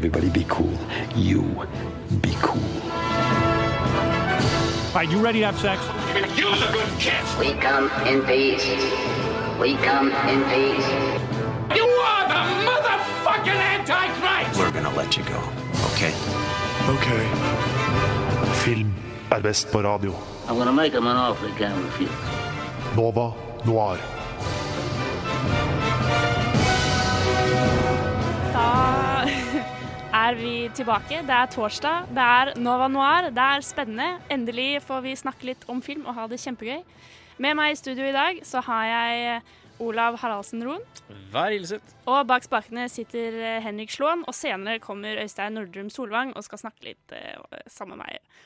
Everybody be cool. You be cool. All right, you ready to have sex? Use a good kiss. We come in peace. We come in peace. You are the motherfucking Antichrist! We're gonna let you go, okay? Ok. Film er best på radio. I'm gonna make him an offer he can't refuse. Nova Noir. Er vi tilbake. Det er torsdag, det er Nova Noir, det er spennende. Endelig får vi snakke litt om film og ha det kjempegøy. Med meg i studio i dag så har jeg Olav Haraldsen Roen. Vær hilset. Og bak spakene sitter eh, Henrik Slåen, og senere kommer Øystein Nordrum Solvang og skal snakke litt eh, sammen med meg.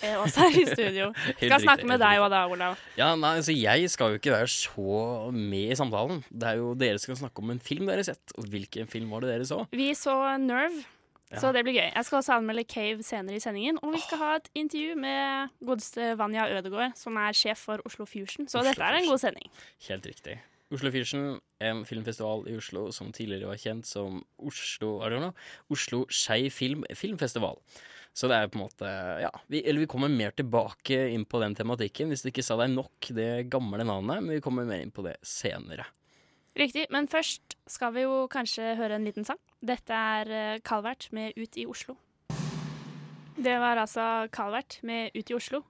Eh, også her i studio. Skal snakke med deg òg da, Olav. Ja, nei, altså Jeg skal jo ikke være så med i samtalen. Det er jo Dere som skal snakke om en film dere har sett. Og hvilken film var det dere så? Vi så Nerve, Ja. så det blir gøy. Jeg skal også anmelde Cave senere i sendingen. Og vi skal ha et intervju med godeste Vanja Ødegård, som er sjef for Oslo Fusion. Så Oslo dette er en god sending. Helt riktig. Oslo Fusion, en filmfestival i Oslo som tidligere var kjent som Oslo I don't know, Oslo Skei Film Filmfestival. Så det er på en måte Ja, vi, eller vi kommer mer tilbake inn på den tematikken, hvis det ikke sa deg nok det gamle navnet, men vi kommer mer inn på det senere. Riktig. Men først skal vi jo kanskje høre en liten sang. Dette er eh, Calvert med Ut i Oslo. Det var altså Calvert med Ut i Oslo.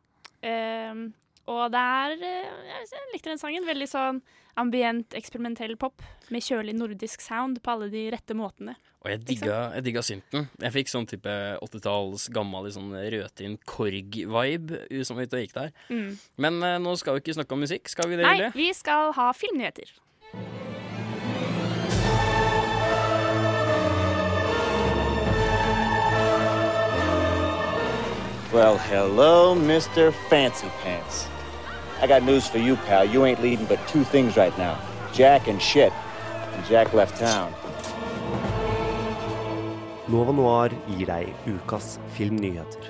Ehm, og det er eh, Jeg likte den sangen. Veldig sånn ambient, eksperimentell pop med kjølig nordisk sound på alle de rette måtene. Og jeg digga, jeg digga synten. Jeg fikk sånn type 80-talls gammel sånn rødtinn Korg-vibe som ute og gikk der. Mm. Men uh, nå skal vi ikke snakke om musikk, skal vi det? Nei, vi skal ha filmnyheter. Well, hello, Mr. Fancy Pants. I got news for you, pal. You ain't leading but two things right now Jack and shit. And Jack left town. Nova Noir gir deg ukas filmnyheter.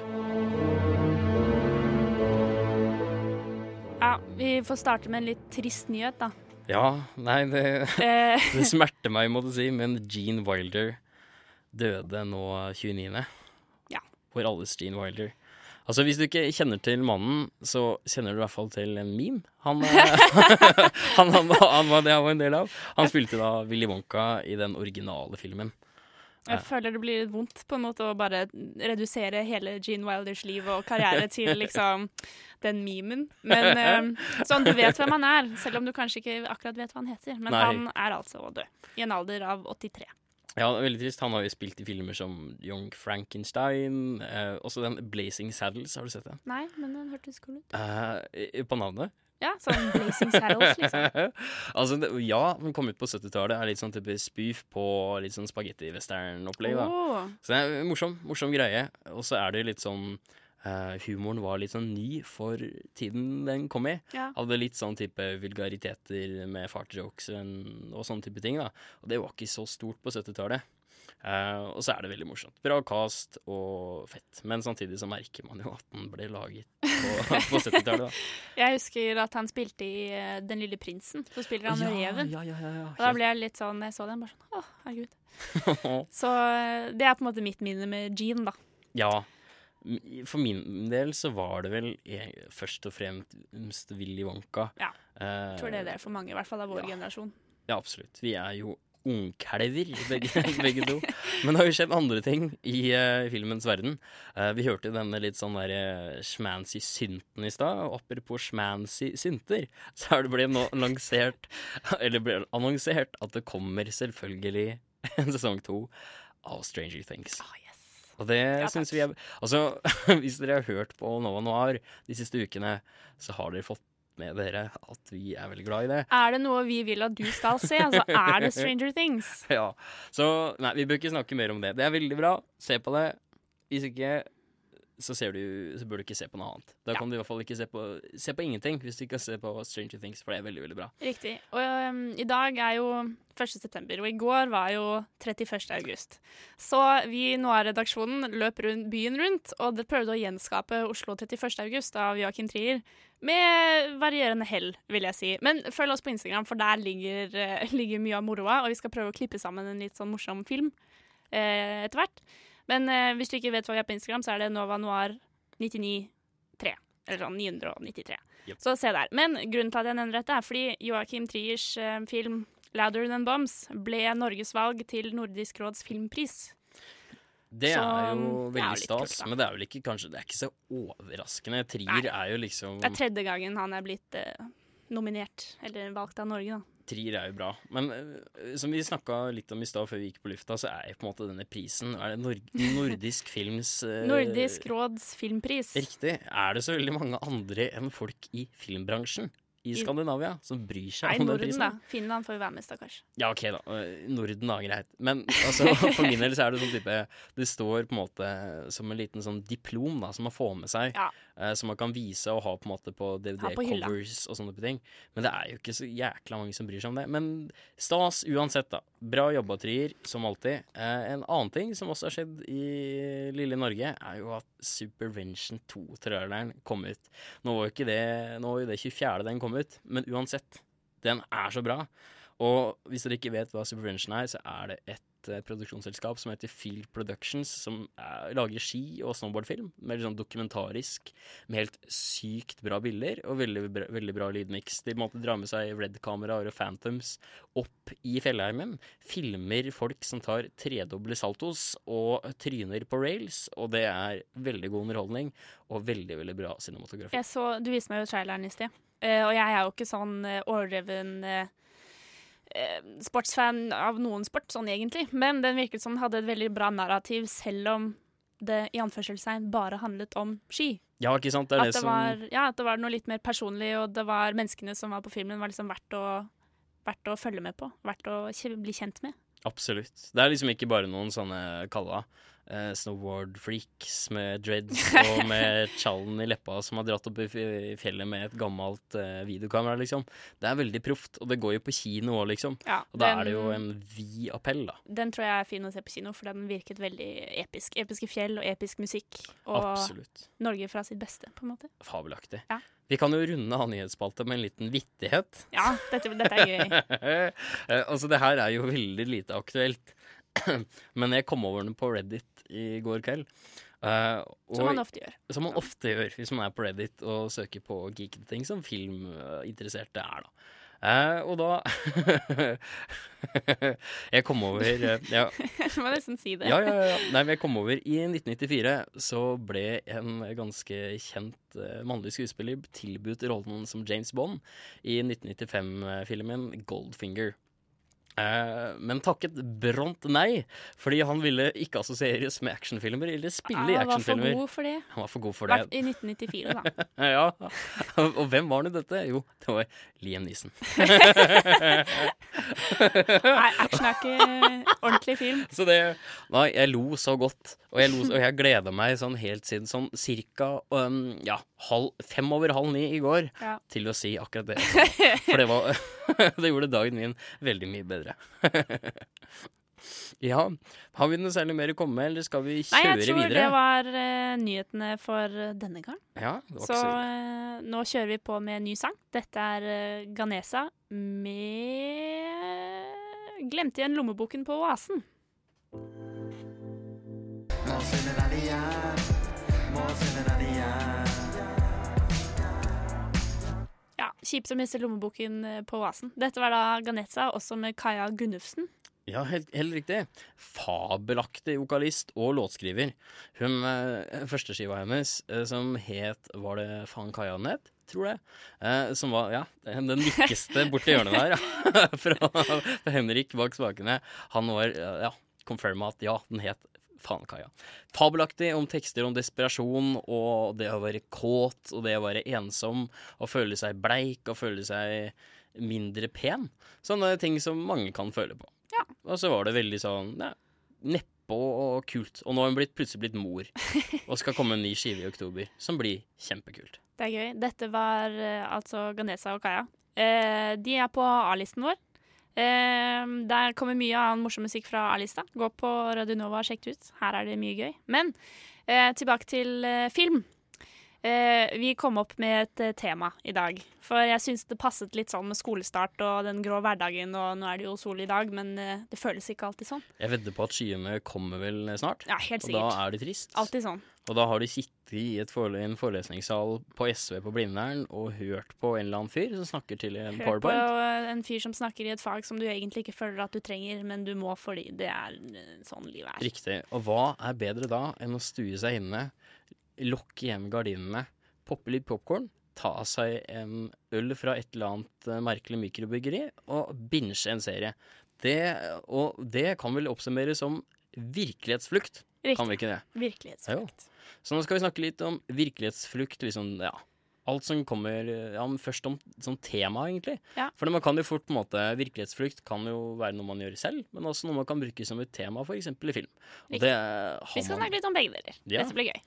Ja, Vi får starte med en litt trist nyhet, da. Ja, nei, det, Eh, det smerter meg, må du si, men Gene Wilder døde nå 29. Ja. Vår alles Gene Wilder. Altså, Hvis du ikke kjenner til mannen, så kjenner du i hvert fall til en meme. Han, eh, han, han, han var det han var en del av. Han spilte da Willy Wonka i den originale filmen. Jeg føler det blir litt vondt på en måte å bare redusere hele Gene Wilders liv og karriere til liksom den memen. Men eh, sånn, du vet hvem han er, selv om du kanskje ikke akkurat vet hva han heter. Men Nei. han er altså død. I en alder av 83. Ja, veldig trist. Han har jo spilt i filmer som Young Frankenstein. Eh, også den Blazing Saddles, har du sett den? Nei, men den hørtes cool ut. Eh, på navnet? Ja, sånn Blazing Saddles, liksom. altså, det, ja, den kom ut på 70-tallet. Er litt sånn type spoof på litt sånn spagetti-western-opplegg. da. Oh. Så det er en morsom, morsom greie. Og så er det litt sånn eh, Humoren var litt sånn ny for tiden den kom i. Ja. Hadde litt sånn type vulgariteter med fartjokes og, sånne type ting. da Og det var ikke så stort på 70-tallet. Uh, og så er det veldig morsomt. Bra cast og fett. Men samtidig så merker man jo at den ble laget på, på 70-tallet. Jeg husker at han spilte i eh, Den lille prinsen. Så spiller han Ja, Reven. ja, ja, ja, ja. Og da ble jeg litt sånn, jeg så den, bare sånn Å, herregud. Så eh, det er på en måte mitt minne med Jean, da. Ja. For min del så var det vel e- først og fremst Willy Wonka. Ja. Eh, Jeg tror det er det for mange, i hvert fall av vår generasjon. Ja, absolutt. Vi er jo ungkalver, begge, begge to. Men det har jo skjedd andre ting i uh, filmens verden. Uh, vi hørte denne litt sånn der uh, schmancy synten i stad. Og apropos schmancy synter, så er det ble nå lansert Eller ble annonsert at det kommer selvfølgelig en sesong to av Stranger Things. Og det Ja, syns vi er Altså, hvis dere har hørt på Nova Noir de siste ukene, så har dere fått med dere at vi er veldig glad i det. Er det noe vi vil at du skal se, altså er det Stranger Things? Ja. Så nei, vi bør ikke snakke mer om det. Det er veldig bra. Se på det. Hvis ikke så, ser du, så bør du ikke se på noe annet. Da Ja. kan du i hvert fall ikke se på Se på ingenting hvis du ikke ser på Stranger Things, for det er veldig, veldig bra. Riktig. Og um, i dag er jo 1. september, og i går var jo 31. august. Så vi i Noir-redaksjonen løp rundt, byen rundt og det prøvde å gjenskape Oslo 31. august av Joakim Trier. Med varierende hell, vil jeg si. Men følg oss på Instagram, for der ligger, eh, ligger mye av moroa, og vi skal prøve å klippe sammen en litt sånn morsom film. eh, etter hvert. Men eh, hvis du ikke vet hva vi er på Instagram, så er det Nova Noir 993. Eller sånn 993. Yep. Så se der. Men grunnen til at jeg nevner dette, er fordi Joakim Triers eh, film 'Louder Than Bombs' ble Norges valg til Nordisk råds filmpris. Det Så, er jo veldig stas, kult, men det er vel ikke kanskje Det er ikke så overraskende. Trier Nei. er jo liksom Det er tredje gangen han er blitt eh, nominert, eller valgt av Norge, da. Trier er jo bra. Men øh, som vi snakka litt om i stad før vi gikk på lufta, så er jo på en måte denne prisen Er det Nord Nordisk Films øh, Nordisk råds filmpris. Riktig. Er det så veldig mange andre enn folk i filmbransjen i Skandinavia som bryr seg Nei, om den Norden, da. Finland får jo være med, stakkars. Ja, OK, da. Eh, Norden, da. Greit. Men altså, for min del så er det sånn type Det står på en måte som en liten sånn diplom da, som man får med seg. Ja. Eh, som man kan vise og ha på en måte på. DVD-covers og sånne ting. Men det er jo ikke så jækla mange som bryr seg om det. Men stas uansett, da. Bra jobba, Trier, som alltid. Eh, en annen ting som også har skjedd i lille Norge, er jo at Supervention 2-traileren kom ut. Nå var jo ikke det Nå var jo det 24. den kom ut, men uansett. Den er så bra. Og hvis dere ikke vet hva Supervention er, så er det et eh, produksjonsselskap som heter Field Productions, som er, lager ski- og snowboardfilm. Veldig sånn dokumentarisk, med helt sykt bra bilder og veldig, bra- veldig bra lydmiks. De måtte dra med seg Red-kameraer og Phantoms opp i fjellheimen. Filmer folk som tar tredoble saltos og tryner på rails. Og det er veldig god underholdning og veldig, veldig bra cinematografi. Jeg så, du viste meg jo traileren i sted, uh, og jeg er jo ikke sånn uh, overdreven eh, eh, sportsfan av noen sport, sånn egentlig. Men den virket som den hadde et veldig bra narrativ, selv om det i anførselstegn bare handlet om ski. Ja, ikke sant? Det er At det, det, som var, ja, at det var noe litt mer personlig, og det var menneskene som var på filmen, var liksom verdt å, verdt å følge med på. Verdt å bli kjent med. Absolutt. Det er liksom ikke bare noen sånne kalla eh, snowboard-freaks med dreads og med tjallen i leppa som har dratt opp i fjellet med et gammelt uh, videokamera, liksom. Det er veldig proft, og det går jo på kino òg, liksom. Ja, Og da den- er det jo en vid appell, da. Den tror jeg er fin å se på kino, for den virket veldig episk. Episke fjell og episk musikk. Og Absolutt. Norge fra sitt beste, på en måte. Fabelaktig. Ja. Vi kan jo runde av nyhetsspaltet med en liten vittighet. Ja, dette, dette er gøy. Eh, altså, det her er jo veldig lite aktuelt. Men jeg kom over den på Reddit i går kveld. Eh, Som man ofte gjør. Som man ofte gjør hvis man er på Reddit og søker på geekete ting som filminteresserte er, da. Uh, og da Jeg kom over uh, ja, Du må nesten si det. ja, ja, ja. Nei, men jeg kom over I 1994 så ble en ganske kjent uh, mannlig skuespiller tilbudt rollen som James Bond i 1995-filmen Goldfinger. Eh, men takket bront nei, fordi han ville ikke assosieres med actionfilmer eller spille i actionfilmer. Han var for god for det. Han var for god for det. I 1994, da. ja. Og hvem var nå dette? Jo, det var Liam Neeson. Nei, action er ikke ordentlig film. Så det Nei, jeg lo så godt. Og jeg, lo, og jeg gleda meg sånn helt siden sånn cirka um, ja, halv, fem over halv ni i går Ja. til å si akkurat det. For det var Det gjorde dagen min veldig mye bedre. ja. Har vi noe særlig mer å komme med, eller skal vi kjøre videre? Nei, jeg tror videre? det var uh, nyhetene for eh, denne gang. Ja, det var Så ikke så eh, nå kjører vi på med en ny sang. Dette er uh, Ganesa med Glemte igjen lommeboken på oasen. Ja, Kjipt å miste lommeboken eh, på oasen. Dette var da Ganesa, også med Kaja Gunnufsen. Ja, helt, helt riktig. Fabelaktig vokalist og låtskriver. Hun eh, Førsteskiva hennes, eh, som het Var det faen Kaja den het? Tror det. Eh, som var ja, den lykkeste borti hjørnet der. Ja. Fra, Henrik bak spakene. Han var ja, confirma at ja, den het faen Kaja. Fabelaktig om tekster om desperasjon og det å være kåt og det å være ensom og føle seg bleik og føle seg mindre pen. Sånne ting som mange kan føle på. Og så var det veldig sånn ja, neppe og kult. Og nå har hun blitt, plutselig blitt mor og skal komme en ny skive i oktober, som blir kjempekult. Det er gøy. Dette var eh, altså Ganesa og Kaja. Eh, de er på A-listen vår. Eh, der kommer mye annen morsom musikk fra A-lista. Gå på Radio Nova og sjekk det ut. Her er det mye gøy. Men eh, tilbake til eh, film. Eh, vi kom opp med et eh, tema i dag. For jeg syns det passet litt sånn med skolestart og den grå hverdagen, og nå er det jo sol i dag, men eh, det føles ikke alltid sånn. Jeg vedder på at skyene kommer vel snart. Ja, helt sikkert. Og da er det trist. Alltid sånn. Og da har de sittet i et forele en forelesningssal på SV på Blindern og hørt på en eller annen fyr som snakker til en Hør på Hørt på en fyr som snakker i et fag som du egentlig ikke føler at du trenger, men du må fordi det er eh, sånn livet er. Riktig. Og hva er bedre da enn å stue seg inne, lukke igjen gardinene, poppe litt popkorn, ta seg en øl fra et eller annet eh, merkelig mikrobryggeri og binche en serie. Det, og det kan vel oppsummeres som virkelighetsflukt, kan vi ikke det? Virkelighetsflukt. Så nå skal vi snakke litt om virkelighetsflukt, liksom, ja. Alt som kommer ja, Først om som tema, egentlig. Ja. For man kan jo fort på en måte Virkelighetsflukt kan jo være noe man gjør selv, men også noe man kan bruke som et tema, f.eks. i film. Og det har Vi skal man snakke litt om begge deler. Ja. Dette blir gøy.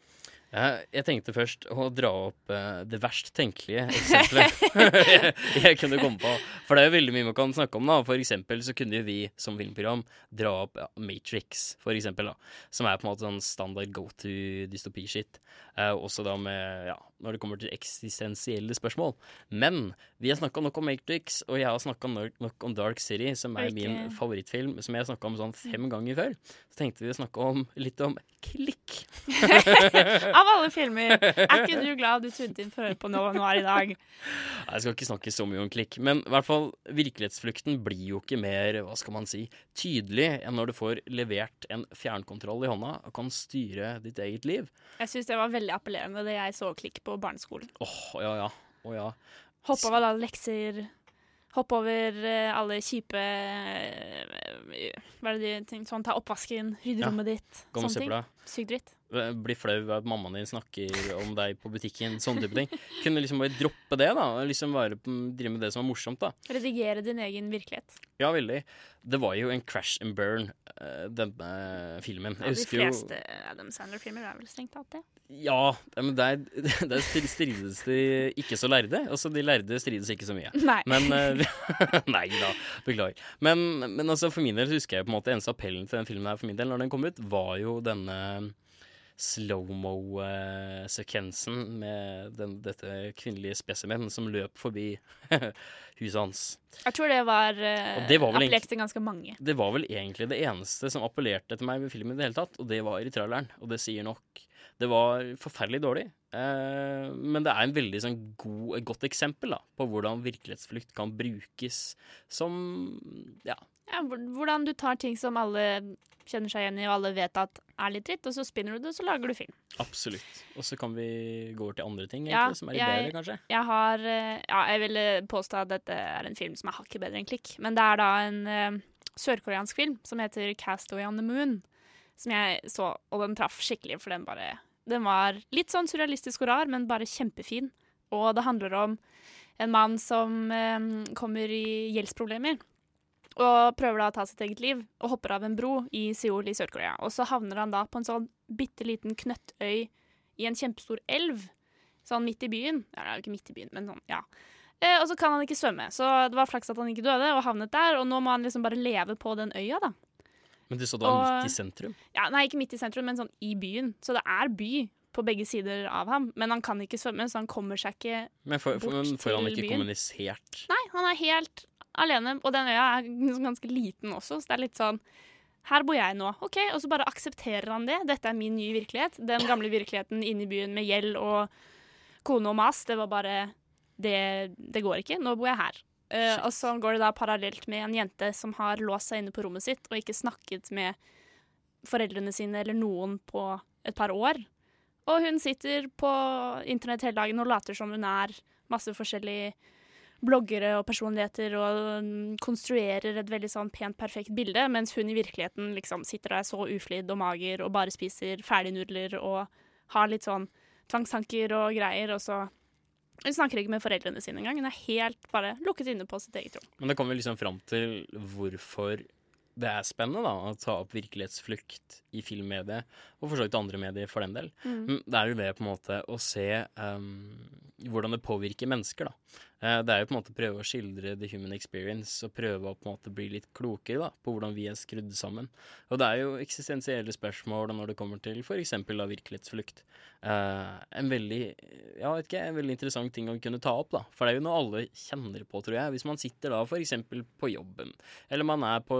Jeg, jeg tenkte først å dra opp eh, det verst tenkelige eksempelet jeg, jeg kunne komme på. For det er jo veldig mye man kan snakke om. da For eksempel så kunne jo vi som filmprogram dra opp Matrix, for eksempel. da Som er på en måte sånn standard go to dystopi-shit. Eh, også da med ja, når det kommer til eksistensielle spørsmål. Men vi har snakka nok om Matrix, og jeg har snakka nok om Dark City, som er okay. min favorittfilm, som jeg har snakka om sånn fem ganger før. Så tenkte vi å snakke om litt om Klikk. Av alle filmer, er ikke du glad du tunet inn for å høre på Nova Noir i dag? Nei, Jeg skal ikke snakke så mye om klikk, men i hvert fall virkelighetsflukten blir jo ikke mer hva skal man si, tydelig enn når du får levert en fjernkontroll i hånda og kan styre ditt eget liv. Jeg syns det var veldig appellerende det jeg så Klikk på barneskolen. Åh, ja ja. Oh, ja. Hopp over alle lekser. Hopp over eh, alle kjipe eh, Hva er det de tenker sånn, ta oppvasken, rydde Ja. rommet ditt. Sånne ting. Sykt dritt. Bli flau av at mammaen din snakker om deg på butikken. Sånne type ting. Kunne liksom bare droppe det, da. Liksom bare drive med det som er morsomt, da. Redigere din egen virkelighet. Ja, veldig. Det var jo en crash and burn, eh, denne filmen. Ja, de jo fleste Adam Sandler-filmer er vel strengt tatt det. Ja, men der, der strides de ikke så lærde. Altså, de lærde strides ikke så mye. Nei. Men eh, Nei da, beklager. Men, men altså, for min del så husker jeg på en måte eneste appellen til den filmen her for min del, når den kom ut, var jo denne slow-mo-sekvensen med den, dette kvinnelige spesimen som løp forbi huset hans. Jeg tror det var, uh, Og det var appellerte til ganske mange. Det var vel egentlig det eneste som appellerte til meg ved filmen i det hele tatt, og det var i traileren, og det sier nok. Det var forferdelig dårlig, eh, men det er en veldig sånn god, et godt eksempel da, på hvordan virkelighetsflukt kan brukes som Ja. Ja, hvordan du tar ting som alle kjenner seg igjen i, og alle vet at er litt dritt, og så spinner du det, og så lager du film. Absolutt. Og så kan vi gå over til andre ting, egentlig, Ja, som er litt jeg- bedre, kanskje. Jeg har eh, Ja, jeg vil eh, påstå at dette er en film som er hakket bedre enn Klikk. Men det er da en uh, sørkoreansk film som heter 'Castaway on the Moon'. Som jeg så, og den traff skikkelig, for den bare Den var litt sånn surrealistisk og rar, men bare kjempefin. Og det handler om en mann som uh, kommer i gjeldsproblemer. Og prøver da å ta sitt eget liv, og hopper av en bro i Seoul i Sør-Korea. Og så havner han da på en sånn bitte liten knøttøy i en kjempestor elv. Sånn midt i byen. Ja, det er jo ikke midt i byen, men sånn, ja. Eh, og så kan han ikke svømme, så det var flaks at han ikke døde og havnet der. Og nå må han liksom bare leve på den øya, da. Men du så det var Og- midt i sentrum. Ja, Nei, ikke midt i sentrum, men sånn i byen. Så det er by på begge sider av ham. Men han kan ikke svømme, så han kommer seg ikke Men for, for, bort men får han ikke kommunisert? Nei, han er helt alene. Og den øya er ganske liten også, så det er litt sånn her bor jeg nå. OK, og så bare aksepterer han det. Dette er min nye virkelighet. Den gamle virkeligheten inne i byen med gjeld og kone og mas, det var bare Det, det går ikke. Nå bor jeg her. Uh, og så går det da parallelt med en jente som har låst seg inne på rommet sitt og ikke snakket med foreldrene sine eller noen på et par år. Og hun sitter på internett hele dagen og later som hun er masse forskjellige bloggere og personligheter og mm, konstruerer et veldig sånn pent, perfekt bilde, mens hun i virkeligheten liksom sitter der så uflidd og mager og bare spiser ferdignudler og har litt sånn tvangstanker og greier, og så Hun snakker ikke med foreldrene sine engang. Hun er helt bare lukket inne på sitt eget rom. Men det kommer liksom fram til hvorfor det er spennende da, å ta opp virkelighetsflukt i filmmediet, og for så vidt andre medier for den del. Mm. Men Det er jo det på en måte å se um, hvordan det påvirker mennesker. da. Eh, det er jo på en måte å prøve å skildre the human experience og prøve å på en måte bli litt klokere da, på hvordan vi er skrudd sammen. Og det er jo eksistensielle spørsmål når det kommer til f.eks. virkelighetsflukt. Eh, en veldig ja, vet ikke, en veldig interessant ting å kunne ta opp, da. For det er jo noe alle kjenner på, tror jeg. Hvis man sitter da f.eks. på jobben, eller man er på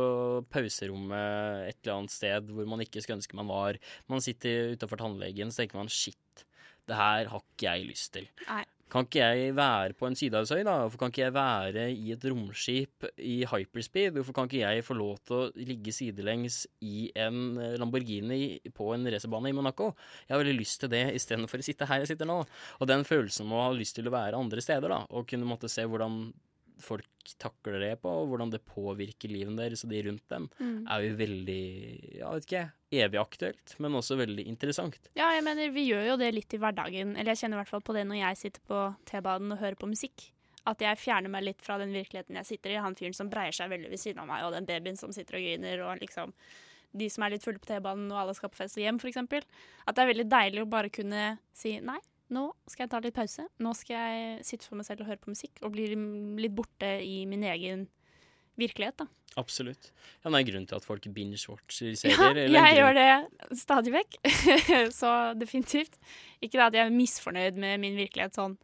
pauserommet et eller annet sted hvor man ikke skulle ønske man var. Man sitter utafor tannlegen, så tenker man shit, det her har ikke jeg lyst til. Nei. Kan ikke jeg være på en sydhavsøy, da? Hvorfor kan ikke jeg være i et romskip i hyperspeed? Hvorfor kan ikke jeg få lov til å ligge sidelengs i en Lamborghini på en racerbane i Monaco? Jeg har veldig lyst til det istedenfor å sitte her jeg sitter nå. Og den følelsen med å ha lyst til å være andre steder, da, og kunne måtte se hvordan folk takler det på, og hvordan det påvirker livet deres og de rundt dem, Mm. er jo veldig, ja, vet ikke, evig aktuelt, men også veldig interessant. Ja, jeg mener, vi gjør jo det litt i hverdagen. Eller jeg kjenner i hvert fall på det når jeg sitter på T-banen og hører på musikk. At jeg fjerner meg litt fra den virkeligheten jeg sitter i. Han fyren som breier seg veldig ved siden av meg, og den babyen som sitter og griner, og liksom de som er litt fulle på T-banen og alle skal på fest og hjem, f.eks. At det er veldig deilig å bare kunne si nei, nå skal jeg ta litt pause. Nå skal jeg sitte for meg selv og høre på musikk, og bli litt borte i min egen virkelighet, da. Absolutt. Ja, det er grunnen til at folk binge-watcher Ja, serier. eller jeg gjør det stadig vekk. så definitivt. Ikke det at jeg er misfornøyd med min virkelighet sånn.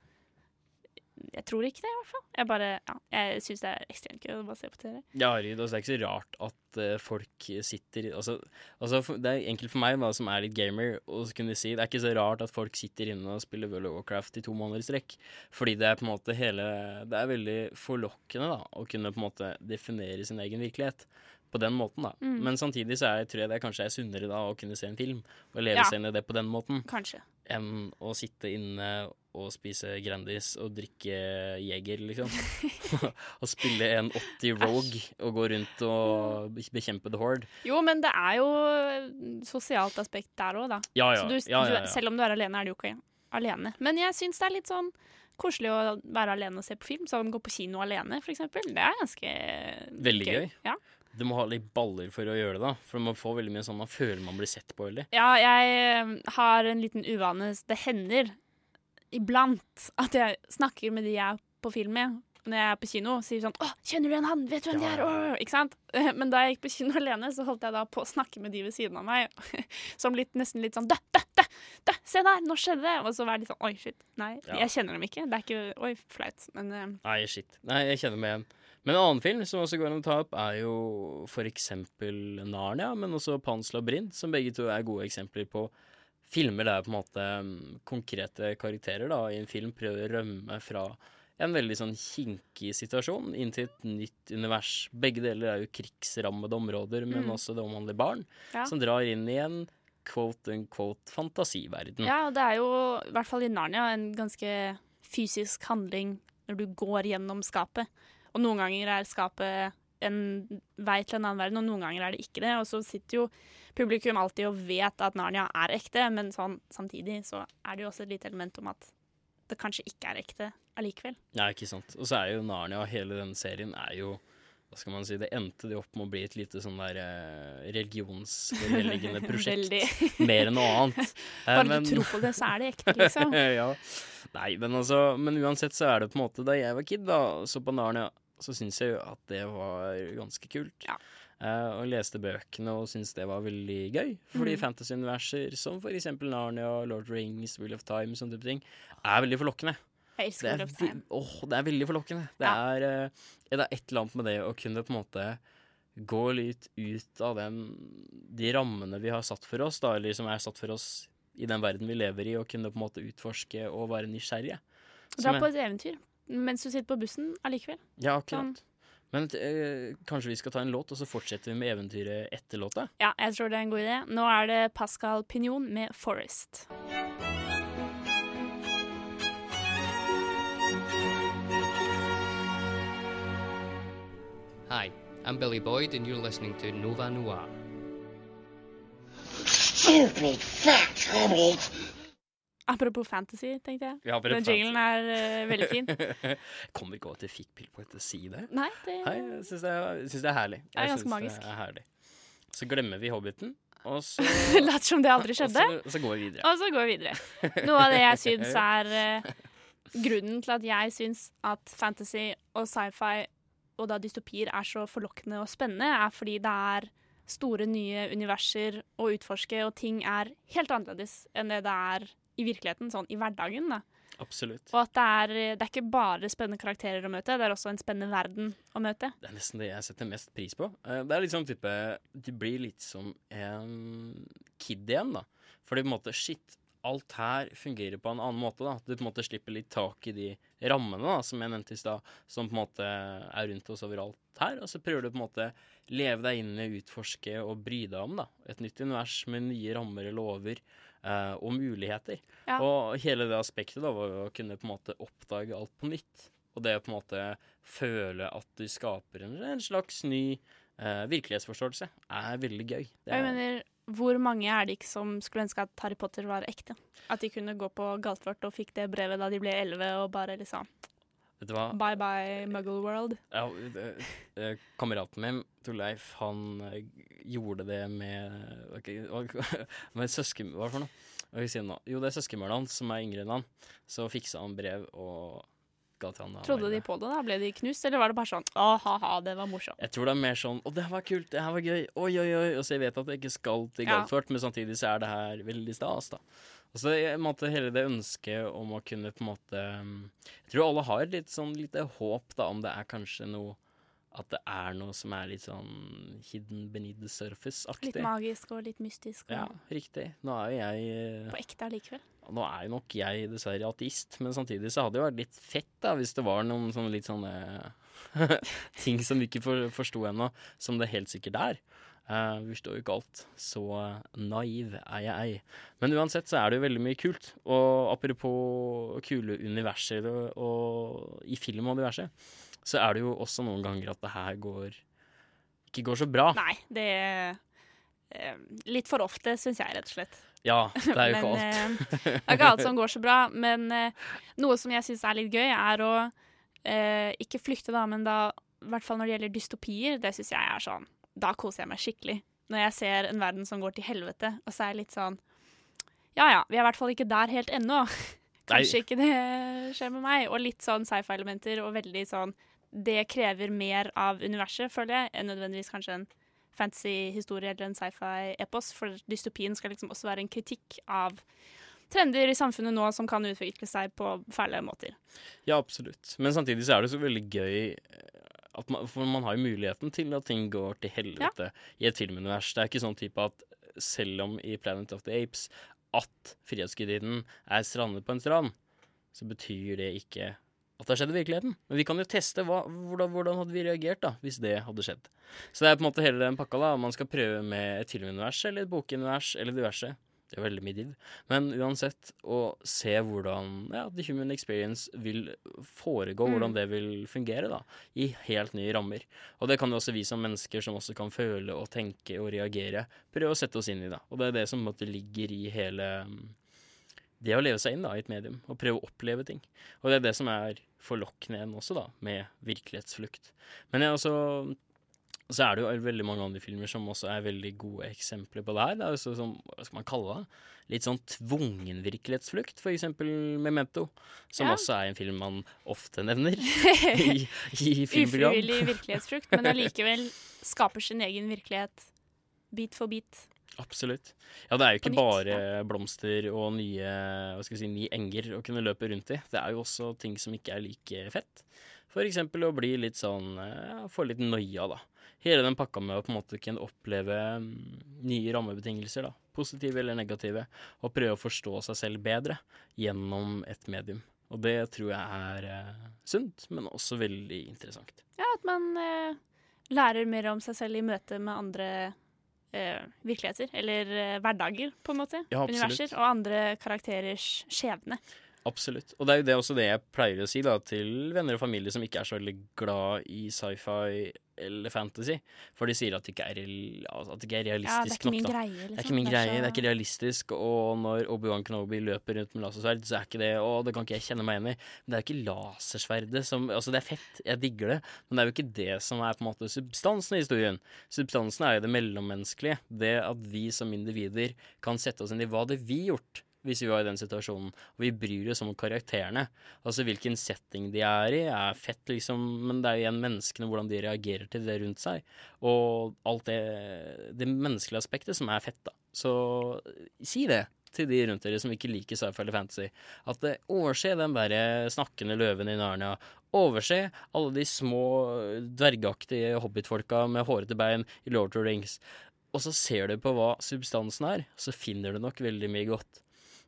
Jeg tror ikke det, i hvert fall. Jeg bare, ja, jeg syns det er ekstremt gøy å bare se på TV. Ja, Ryd, altså, det er ikke så rart at uh, folk sitter altså, altså, Det er enkelt for meg da, som er litt gamer, å kunne si det er ikke så rart at folk sitter inne og spiller World of Warcraft i to måneder i strekk. Fordi det er på en måte hele Det er veldig forlokkende da, å kunne på en måte definere sin egen virkelighet. På den måten, da. Mm. Men samtidig så er, tror jeg det kanskje er sunnere da å kunne se en film og leve Ja. seg inn i det på den måten. Kanskje. enn å sitte inne og spise Grandis og drikke Jeger, liksom. og spille en 80 Rogue og gå rundt og bekjempe The Horde. Jo, men det er jo sosialt aspekt der òg, da. Ja, ja. Så du, ja, du, selv om du er alene, er du jo ikke alene. Men jeg syns det er litt sånn koselig å være alene og se på film. Sånn gå på kino alene, eksempel. Det er ganske Veldig gøy. Ja. Du må ha litt baller for å gjøre det, da. For man får veldig mye sånn man føler man blir sett på veldig. Ja, jeg har en liten uvane. Det hender iblant at jeg snakker med de jeg er på film med. Når jeg er på kino, sier sånn 'Å, kjenner du igjen han? Vet du hvem de er?' Åh!» Ikke sant? Men da jeg gikk på kino alene, så holdt jeg da på å snakke med de ved siden av meg. Som litt, nesten litt sånn 'Dø, dø, dø! dø se der! Nå skjedde det!' Og så var jeg litt sånn 'Oi, shit. Nei, Ja. jeg kjenner dem ikke.' Det er ikke Oi, flaut. Men uh, Nei, shit. Nei, jeg kjenner meg igjen. Men en annen film som også går an å ta opp, er jo for eksempel Narnia, men også Pans labyrint, som begge to er gode eksempler på filmer der på en måte mm, konkrete karakterer da, i en film prøver å rømme fra en veldig sånn kinkig situasjon inn til et nytt univers. Begge deler er jo krigsrammede områder, men Mm. også det omhandler barn, Ja. som drar inn i en quote unquote fantasiverden. Ja, det er jo, i hvert fall i Narnia, en ganske fysisk handling når du går gjennom skapet. Og noen ganger er skapet en vei til en annen verden, og noen ganger er det ikke det. Og så sitter jo publikum alltid og vet at Narnia er ekte, men sånn, samtidig så er det jo også et lite element om at det kanskje ikke er ekte allikevel. Ja, ikke sant. Og så er jo Narnia, hele den serien, er jo Hva skal man si, det endte det opp med å bli et lite sånn der eh, religionsforhelligende prosjekt. Mer enn noe annet. Eh, Bare men- du tror på det, så er det ekte, liksom. ja. Nei, men altså Men uansett så er det på en måte Da jeg var kid da, så på Narnia, så syns jeg jo at det var ganske kult. Eh, og leste bøkene og syntes det var veldig gøy. Fordi Mm. fantasy-universer som for eksempel Narnia, Lord of the Rings, Wheel of Time, sånne type ting, er veldig forlokkende. Jeg elsker er, Wheel of Time. åh, det er veldig forlokkende. Det, Ja. er, uh, det er et eller annet med det å kunne på en måte gå litt ut av den, de rammene vi har satt for oss, da, eller som er satt for oss i den verden vi lever i, og kunne på en måte utforske og være nysgjerrige. Dra på et eventyr mens du sitter på bussen allikevel. Ja, Sånn. akkurat. Men eh, kanskje vi skal ta en låt, og så fortsetter vi med eventyret etter låta? Ja, jeg tror det er en god idé. Nå er det Pascal Pinion med 'Forest'. Hi, I'm Billy Boyd, and you're listening to Nova Noir. Stupid fat rabbit. Apropos fantasy, tenkte jeg. Ja, Den jinglen er uh, veldig fin. Kommer ikke over til fikk Pillpoint til å si det. Nei, det Hei, jeg syns det, er- det er herlig. Det er ganske magisk. Det er herlig. Så glemmer vi Hobbiten, og så Lat som det aldri skjedde. Og så, så går vi videre. Og så går vi videre. Noe av det jeg syns er uh, grunnen til at jeg syns at fantasy og sci-fi og da dystopier er så forlokkende og spennende, er fordi det er store, nye universer å utforske, og ting er helt annerledes enn det det er i virkeligheten, sånn i hverdagen. da. Absolutt. Og at det er, det er ikke bare spennende karakterer å møte, det er også en spennende verden å møte. Det er nesten det jeg setter mest pris på. Eh, Det er litt sånn type Du blir litt som en kid igjen, da. Fordi på en måte Shit, alt her fungerer på en annen måte, da. Du på en måte slipper litt tak i de rammene, da, som jeg nevnte i stad, som på en måte er rundt oss overalt her. Og så prøver du på en måte leve deg inn i, utforske og bry deg om, da. Et nytt univers med nye rammer og lover. Eh, og muligheter. Ja. Og hele det aspektet da var å kunne på en måte oppdage alt på nytt. Og det å på en måte føle at du skaper en, en slags ny eh, virkelighetsforståelse, er veldig gøy. Det Jeg er, mener, hvor mange er det ikke som skulle ønske at Harry Potter var ekte? At de kunne gå på Galtvort og fikk det brevet da de ble elleve, og bare liksom vet du hva? Bye bye, Muggle World. Ja, eh, eh, kameraten min, Torleif, han eh, gjorde det med okay, Med søsken... Hva for noe? Jo, det er søskenbarnet hans som er yngre enn han. Så fiksa han brev og ga til han. Trodde de på det? da? Ble de knust, eller var det bare sånn å, ha-ha, det var morsomt? Jeg tror det er mer sånn 'Å, det her var kult. Det her var gøy. Oi, oi, oi.' Og så jeg vet at jeg ikke skal til Ja. Galtvort, men samtidig så er det her veldig stas, da. Og så måtte hele det ønsket om å kunne på en måte um, Jeg tror alle har litt sånn lite håp, da, om det er kanskje noe At det er noe som er litt sånn hidden beneath the surface-aktig. Litt magisk og litt mystisk. Og Ja, riktig. Nå er jo jeg eh, På ekte allikevel. Nå er jo nok jeg dessverre ateist, men samtidig så hadde det jo vært litt fett da, hvis det var noen sånne litt sånne ting som vi ikke for, forsto ennå, som det helt sikkert er. Uh, vi forstår jo ikke alt. Så naiv er jeg ei. Men uansett så er det jo veldig mye kult. Og apropos kule universer og, og i film og diverse, så er det jo også noen ganger at det her går ikke går så bra. Nei, det er eh, litt for ofte, syns jeg, rett og slett. Ja, det er jo ikke alt. eh, det er ikke alt som går så bra, men eh, noe som jeg syns er litt gøy, er å eh, ikke flykte, da, men da i hvert fall når det gjelder dystopier, det syns jeg er sånn Da koser jeg meg skikkelig. Når jeg ser en verden som går til helvete, og så er jeg litt sånn Ja ja, vi er i hvert fall ikke der helt ennå. Kanskje ikke det skjer med meg. Og litt sånn sci-fi-elementer og veldig sånn Det krever mer av universet, føler jeg, enn nødvendigvis kanskje en fancy historie eller en sci-fi-epos. For dystopien skal liksom også være en kritikk av trender i samfunnet nå som kan utvikle seg på fæle måter. Ja, absolutt. Men samtidig så er det så veldig gøy eh, man, For man har jo muligheten til at ting går til helvete i et filmunivers. Det er ikke sånn type at selv om i Planet of the Apes at Frihetsgudinnen er strandet på en strand, så betyr det ikke at det har skjedd i virkeligheten. Men vi kan jo teste hva, hvordan, hvordan hadde vi reagert da, hvis det hadde skjedd. Så det er på en måte hele den pakka. da, Man skal prøve med et filmunivers eller et bokunivers eller diverse. Det er veldig mye div. Men uansett, å se hvordan ja, the human experience vil foregå, Mm. hvordan det vil fungere, da, i helt nye rammer. Og det kan jo også vi som mennesker som også kan føle og tenke og reagere, prøve å sette oss inn i, da. Og det er det som på en måte ligger i hele det å leve seg inn da, i et medium, og prøve å oppleve ting. Og det er det som er forlokkende igjen også, da, med virkelighetsflukt. Men jeg også så er det jo veldig mange andre filmer som også er veldig gode eksempler på det her. Det er jo sånn, som, hva skal man kalle det? Litt sånn tvungen virkelighetsflukt, for eksempel Memento, som Ja. også er en film man ofte nevner i, i filmprogram. Ufrivillig virkelighetsflukt, men allikevel skaper sin egen virkelighet bit for bit. Absolutt. Ja, det er jo ikke nytt, bare blomster og nye, hva skal si, nye enger å kunne løpe rundt i. Det er jo også ting som ikke er like fett. For eksempel å bli litt sånn ja, Få litt noia, da. Hele den pakka med å på en måte kunne oppleve mm, nye rammebetingelser, da. Positive eller negative. Og prøve å forstå seg selv bedre gjennom et medium. Og det tror jeg er eh, sunt, men også veldig interessant. Ja, at man eh, lærer mer om seg selv i møte med andre eh, virkeligheter. Eller eh, hverdager, på en måte. Ja. Universer. Og andre karakterers skjebne. Absolutt. Og det er jo det også det jeg pleier å si da, til venner og familie som ikke er så veldig glad i sci-fi eller fantasy. For de sier at det ikke er, altså, at det ikke er Ja, det er ikke nok. greie, Det er liksom. ikke min greie, det er ikke realistisk. Og når Obi-Wan Kenobi løper rundt med lasersverd, så er ikke det Å, det kan ikke jeg kjenne meg igjen i. Men det er jo ikke lasersverdet som Altså, det er fett, jeg digger det, men det er jo ikke det som er på en måte substansen i historien. Substansen er jo det mellommenneskelige. Det at vi som individer kan sette oss inn i hva hadde vi gjort hvis vi var i den situasjonen. Og vi bryr oss om karakterene. Altså hvilken setting de er i, er fett, liksom, men det er jo igjen menneskene, hvordan de reagerer til det rundt seg. Og alt det, det menneskelige aspektet som er fett, da. Så si det til de rundt dere som ikke liker sci-fi eller fantasy. At det overse den derre snakkende løven i Narnia. Overse alle de små dvergaktige hobbitfolka med hårete bein i Lord of the Rings. Og så ser du på hva substansen er, så finner du nok veldig mye godt.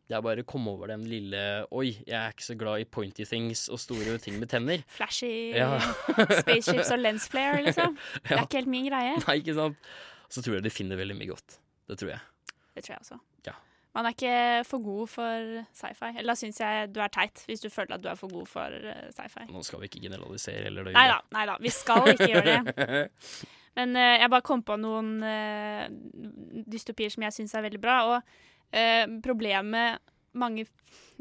Det er bare å komme over den lille Oi, jeg er ikke så glad i pointy things og store ting med tenner. Flashy Ja. spaceships og lens flare, liksom. Det er ikke helt min greie. Nei, ikke sant? Så tror jeg de finner veldig mye godt. Det tror jeg. Det tror jeg også. Ja. Man er ikke for god for sci-fi. Eller da syns jeg du er teit, hvis du føler at du er for god for eh, sci-fi. Nå skal vi ikke generalisere eller Nei da, nei da. Vi skal ikke gjøre det. Men uh, jeg bare kom på noen uh, dystopier som jeg syns er veldig bra. Og eh, problemet mange,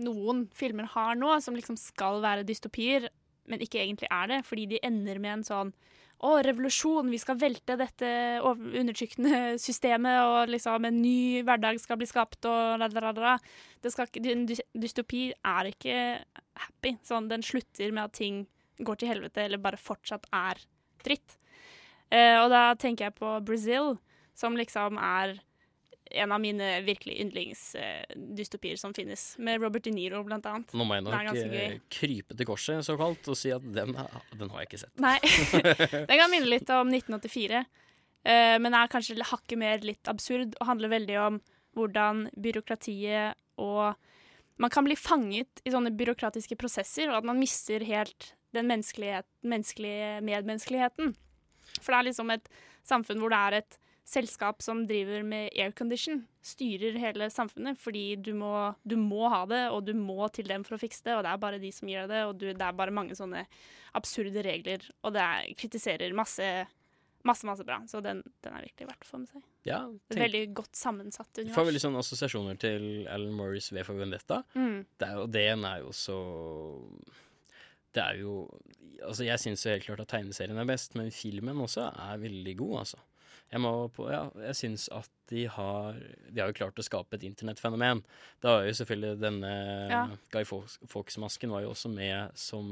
noen filmer har nå, som liksom skal være dystopier, men ikke egentlig er det, fordi de ender med en sånn å, revolusjon, vi skal velte dette undertrykkende systemet, og liksom en ny hverdag skal bli skapt, og la, la, la, la. Det skal ikke, en dystopi er ikke happy. Sånn, den slutter med at ting går til helvete, eller bare fortsatt er dritt. Eh, og da tenker jeg på Brazil, som liksom er en av mine virkelig yndlingsdystopier som finnes, med Robert De Niro blant annet. Nå må jeg nok eh, krype til korset, såkalt, og si at den, den har jeg ikke sett. Nei. Den kan minne litt om 1984, eh, men er kanskje hakket mer litt absurd og handler veldig om hvordan byråkratiet og Man kan bli fanget i sånne byråkratiske prosesser, og at man mister helt den menneskelige medmenneskeligheten. For det er liksom et samfunn hvor det er et selskap som driver med aircondition, styrer hele samfunnet, fordi du må, du må ha det, og du må til dem for å fikse det, og det er bare de som gjør det, og du, det er bare mange sånne absurde regler, og det er, kritiserer masse, masse, masse bra. Så den, den er virkelig verdt å få med seg. Ja, tenk, veldig godt sammensatt får univers. veldig sånne assosiasjoner til Alan Morris V for Vendetta. Mm. Det er og den er jo så Det er jo Altså, jeg syns jo helt klart at tegneserien er best, men filmen også er veldig god, altså. Jeg må på Ja, jeg syns at de har De har jo klart å skape et internettfenomen. Det var jo selvfølgelig denne Ja. Guy Fawkes- Fawkes-masken var jo også med som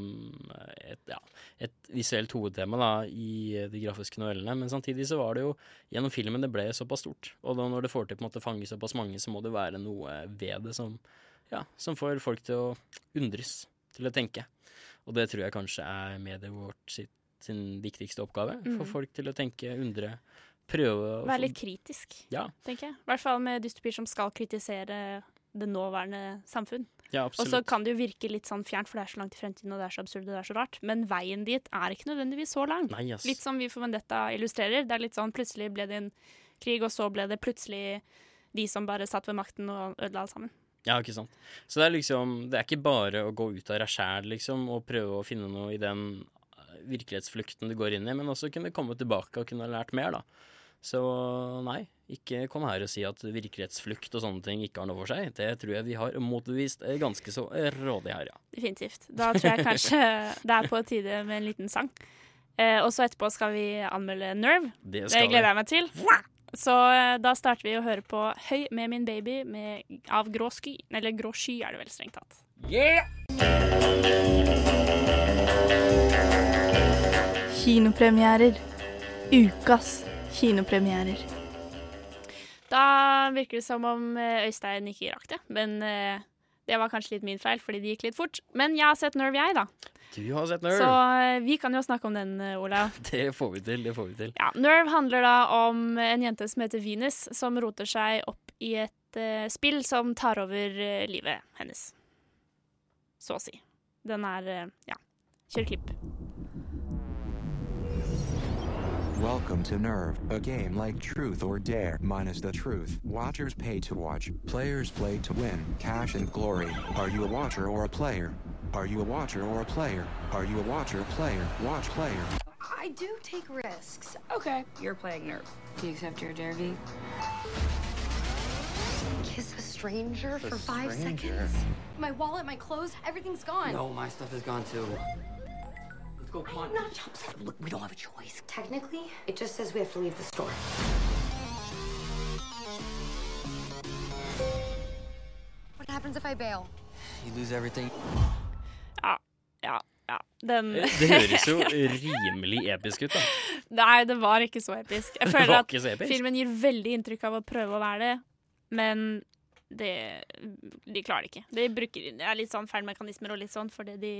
et, ja, et visuelt hovedtema da, i de grafiske novellene. Men samtidig så var det jo gjennom filmen det ble såpass stort. Og da når det får til på en måte fange såpass mange, så må det være noe ved det som, ja, som får folk til å undres, til å tenke. Og det tror jeg kanskje er mediet vårt sitt, sin viktigste oppgave. Få Mm. folk til å tenke, undre, prøve å Være litt kritisk, Ja. tenker jeg. I hvert fall med dystopier som skal kritisere det nåværende samfunn. Ja, Og så kan det jo virke litt sånn fjernt, for det er så langt i fremtiden, og det er så absurd og det er så rart. Men veien dit er ikke nødvendigvis så lang. Nei, yes. Litt som Vi for Vendetta illustrerer. Det er litt sånn plutselig ble det en krig, og så ble det plutselig de som bare satt ved makten og ødela alt sammen. Ja, ikke sant. Så det er liksom Det er ikke bare å gå ut av deg sjæl, liksom, og prøve å finne noe i den eh, virkelighetsflukten du går inn i, men også kunne komme tilbake og kunne lært mer, da. Så nei, ikke kom her og si at virkelighetsflukt og sånne ting ikke har noe for seg. Det tror jeg vi har motbevist ganske så rådig her, ja. Definitivt. Da tror jeg kanskje det er på tide med en liten sang. Eh, og så etterpå skal vi anmelde Nerve. Det skal vi. gleder jeg meg til. Så eh, da starter vi å høre på Høy med min baby med, av Grå sky. Eller Grå sky er det vel strengt tatt. Yeah! Kinopremierer. Ukas kinopremierer. Da virker det som om eh, Øystein ikke rakk det, men eh, det var kanskje litt min feil, fordi det gikk litt fort. Men jeg har sett Nerve, jeg, da. Du har sett Nerve. Så eh, vi kan jo snakke om den, Olav. Det får vi til. Det får vi til. Ja, Nerve handler da om en jente som heter Venus, som roter seg opp i et uh, spill som tar over uh, livet hennes. Så å si. Den er uh, Ja, kjør klipp. Welcome to Nerve, a game like Truth or Dare minus the truth. Watchers pay to watch, players play to win, cash and glory. Are you a watcher or a player? Are you a watcher or a player? Are you a watcher, player, watch player? I do take risks. Okay, you're playing Nerve. Do you accept your dare, V? Kiss a stranger A for five stranger? seconds? My wallet, my clothes, everything's gone. No, my stuff is gone too. Go, come on. Not upset. Look, we don't have a choice. Technically, it just says we have to leave the store. happens if I bail? You lose everything. Ja, ja, ja. Den Det høres jo rimelig episk ut, da. Nei, det var ikke så episk. Jeg føler at episk. filmen gir veldig inntrykk av å prøve å være det, men det, de klarer det ikke. De bruker det er litt sånn feilmekanismer og litt sånn for det de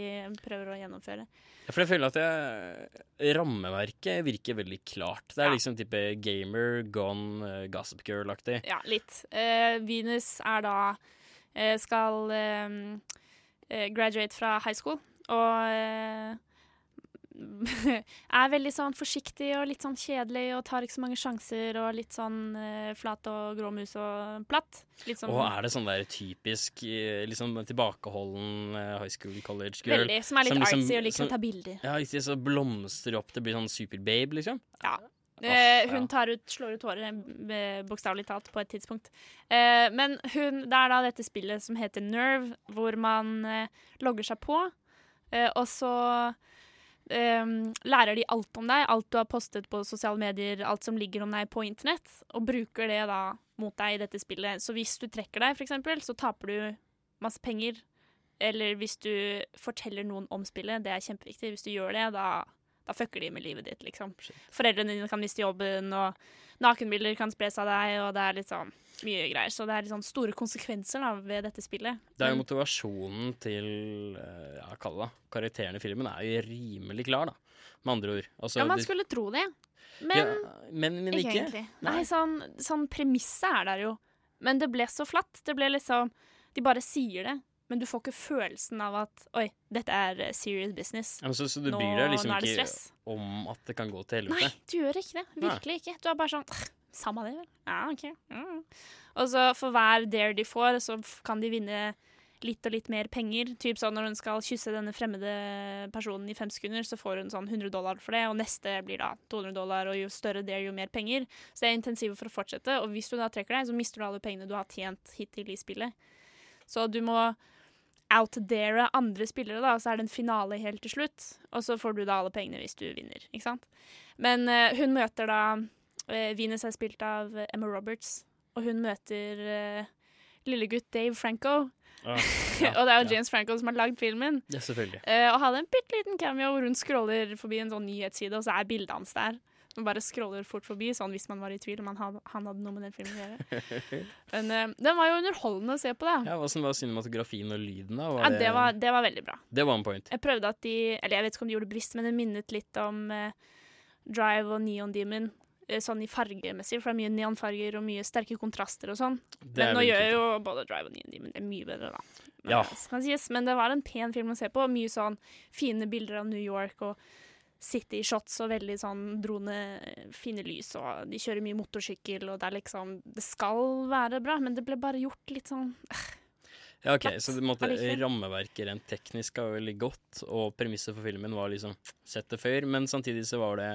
prøver å gjennomføre. Ja, For jeg føler at jeg, rammeverket virker veldig klart. Det er Ja. liksom type gamer, gone, uh, gossip girl-aktig. Ja, litt. Eh, Venus er da eh, skal eh, eh, graduate fra high school, og eh, er veldig sånn forsiktig og litt sånn kjedelig og tar ikke så mange sjanser og litt sånn uh, flat og grå mus og platt. Sånn Og er det sånn der typisk eh, liksom tilbakeholden eh, high school college girl? Veldig, som er litt liksom- artsy og liker å ta bilder. Ja, ikke så blomstrer opp, det blir sånn superbabe, liksom. Ja. Eh, hun tar ut, slår ut håret, bokstavelig talt, på et tidspunkt. Uh, men hun, det er da dette spillet som heter Nerve, hvor man uh, logger seg på, og så eh, lærer de alt om deg, alt du har postet på sosiale medier, alt som ligger om deg på internett, og bruker det da mot deg i dette spillet. Så hvis du trekker deg, eksempel, så taper du masse penger. Eller hvis du forteller noen om spillet, det er kjempeviktig. Hvis du gjør det, da, da fucker de med livet ditt, liksom. Foreldrene dine kan miste jobben, og nakenbilder kan spres av deg, og det er litt sånn mye greier. Så det er sånn store konsekvenser da, ved dette spillet. Det er jo motivasjonen til eh, ja, kall det da, karakteren i filmen er jo rimelig klar, da. Med andre ord. Altså, ja, man skulle tro det. Men, ja, men, men ikke, ikke. egentlig. Nei, sånn, sånn premisset er der jo. Men det ble så flatt. Det ble liksom De bare sier det, men du får ikke følelsen av at Oi, dette er eh, serious business. Ja, men så, så du bryr deg liksom ikke om at det kan gå til helvete? Nei, du gjør ikke det. Virkelig ikke. Du er bare sånn «Åh, Samme det, vel. Ja, OK. Mm. Og så for hver dare de får, så kan de vinne litt og litt mer penger. Typ sånn Når hun skal kysse denne fremmede personen i fem sekunder, så får hun sånn 100 dollar for det, og neste blir da 200 dollar, og jo større dare, jo mer penger. Så det er intensivet for å fortsette, og hvis du da trekker deg, så mister du alle pengene du har tjent hittil i spillet. Så du må outdare andre spillere, da, og så er det en finale helt til slutt. Og så får du da alle pengene hvis du vinner, ikke sant. Men uh, hun møter da Venus er spilt av eh, Emma Roberts, og hun møter uh, lillegutt Dave Franco. Ah, ja, og det er jo ja. James Franco som har lagd filmen. Ja, selvfølgelig. Eh, og hadde en bitte liten cameo hvor hun scroller forbi en sånn nyhetsside, og så er bildet hans der. Man bare scroller fort forbi, sånn hvis man var i tvil om han hadde, han hadde noe med den filmen å gjøre. Men uh, den var jo underholdende å se på, da. ja, Åssen var cinematografien og lyden, da? Ja, det var, det var veldig bra. det var en point. Jeg prøvde at de Eller jeg vet ikke om de gjorde det bevisst, men det minnet litt om uh, Drive og Neon Demon. Eh, Sånn i fargemessig, for det er mye neonfarger og mye sterke kontraster og sånn. Men nå gjør jo både Drive og Neon men det er mye bedre, da. Men, Ja. sies. Men det var en pen film å se på. Mye sånn fine bilder av New York og city shots og veldig sånn drone, fine lys, og de kjører mye motorsykkel, og det er liksom Det skal være bra, men det ble bare gjort litt sånn Ja, ok, Så det måtte, rammeverket rent teknisk var veldig godt, og premisset for filmen var liksom sett det før, men samtidig så var det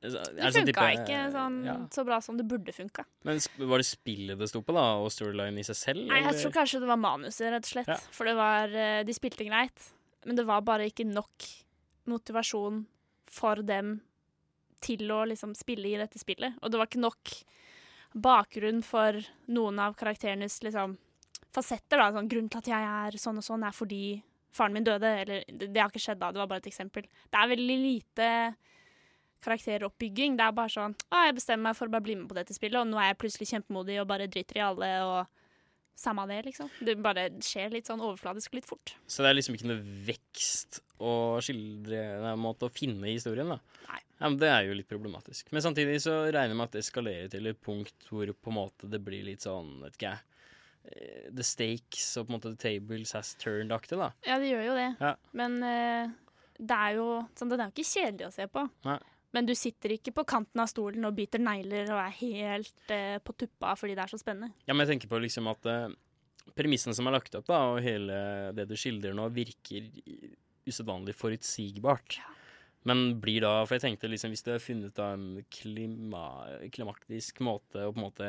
Det funka type- ikke sånn, ja. så bra som det burde funka. Men var det spillet det sto på, da, og storyline i seg selv? Nei, jeg eller? tror kanskje det var manuset, rett og slett. Ja. For det var eh, De spilte greit, men det var bare ikke nok motivasjon for dem til å liksom spille i dette spillet. Og det var ikke nok bakgrunn for noen av karakterenes liksom fasetter, da. Sånn, grunnen til at jeg er sånn og sånn, er fordi faren min døde. Eller det, det har ikke skjedd da, det var bare et eksempel. Det er veldig lite karakteroppbygging. Det er bare sånn Å, jeg bestemmer meg for å bare bli med på dette spillet, og nå er jeg plutselig kjempemodig og bare driter i alle og samme det, liksom. Det bare skjer litt sånn overfladisk litt fort. Så det er liksom ikke noe vekst å skildre nei, en måte å finne historien, da? Nei. Ja, men Det er jo litt problematisk. Men samtidig så regner jeg med at det eskalerer til et punkt hvor på en måte det blir litt sånn, vet ikke jeg eh, The stakes og på en måte the tables has turned-aktig, da. Ja, det gjør jo det. Ja. Men uh, det er jo sånn, den er jo ikke kjedelig å se på. Nei. Men du sitter ikke på kanten av stolen og biter negler og er helt eh, på tuppa fordi det er så spennende. Ja, men jeg tenker på liksom at eh, premissene som er lagt opp, da, og hele det du skildrer nå, virker usedvanlig forutsigbart. Men blir da For jeg tenkte liksom hvis du har funnet da en klima, klimaktisk måte å på en måte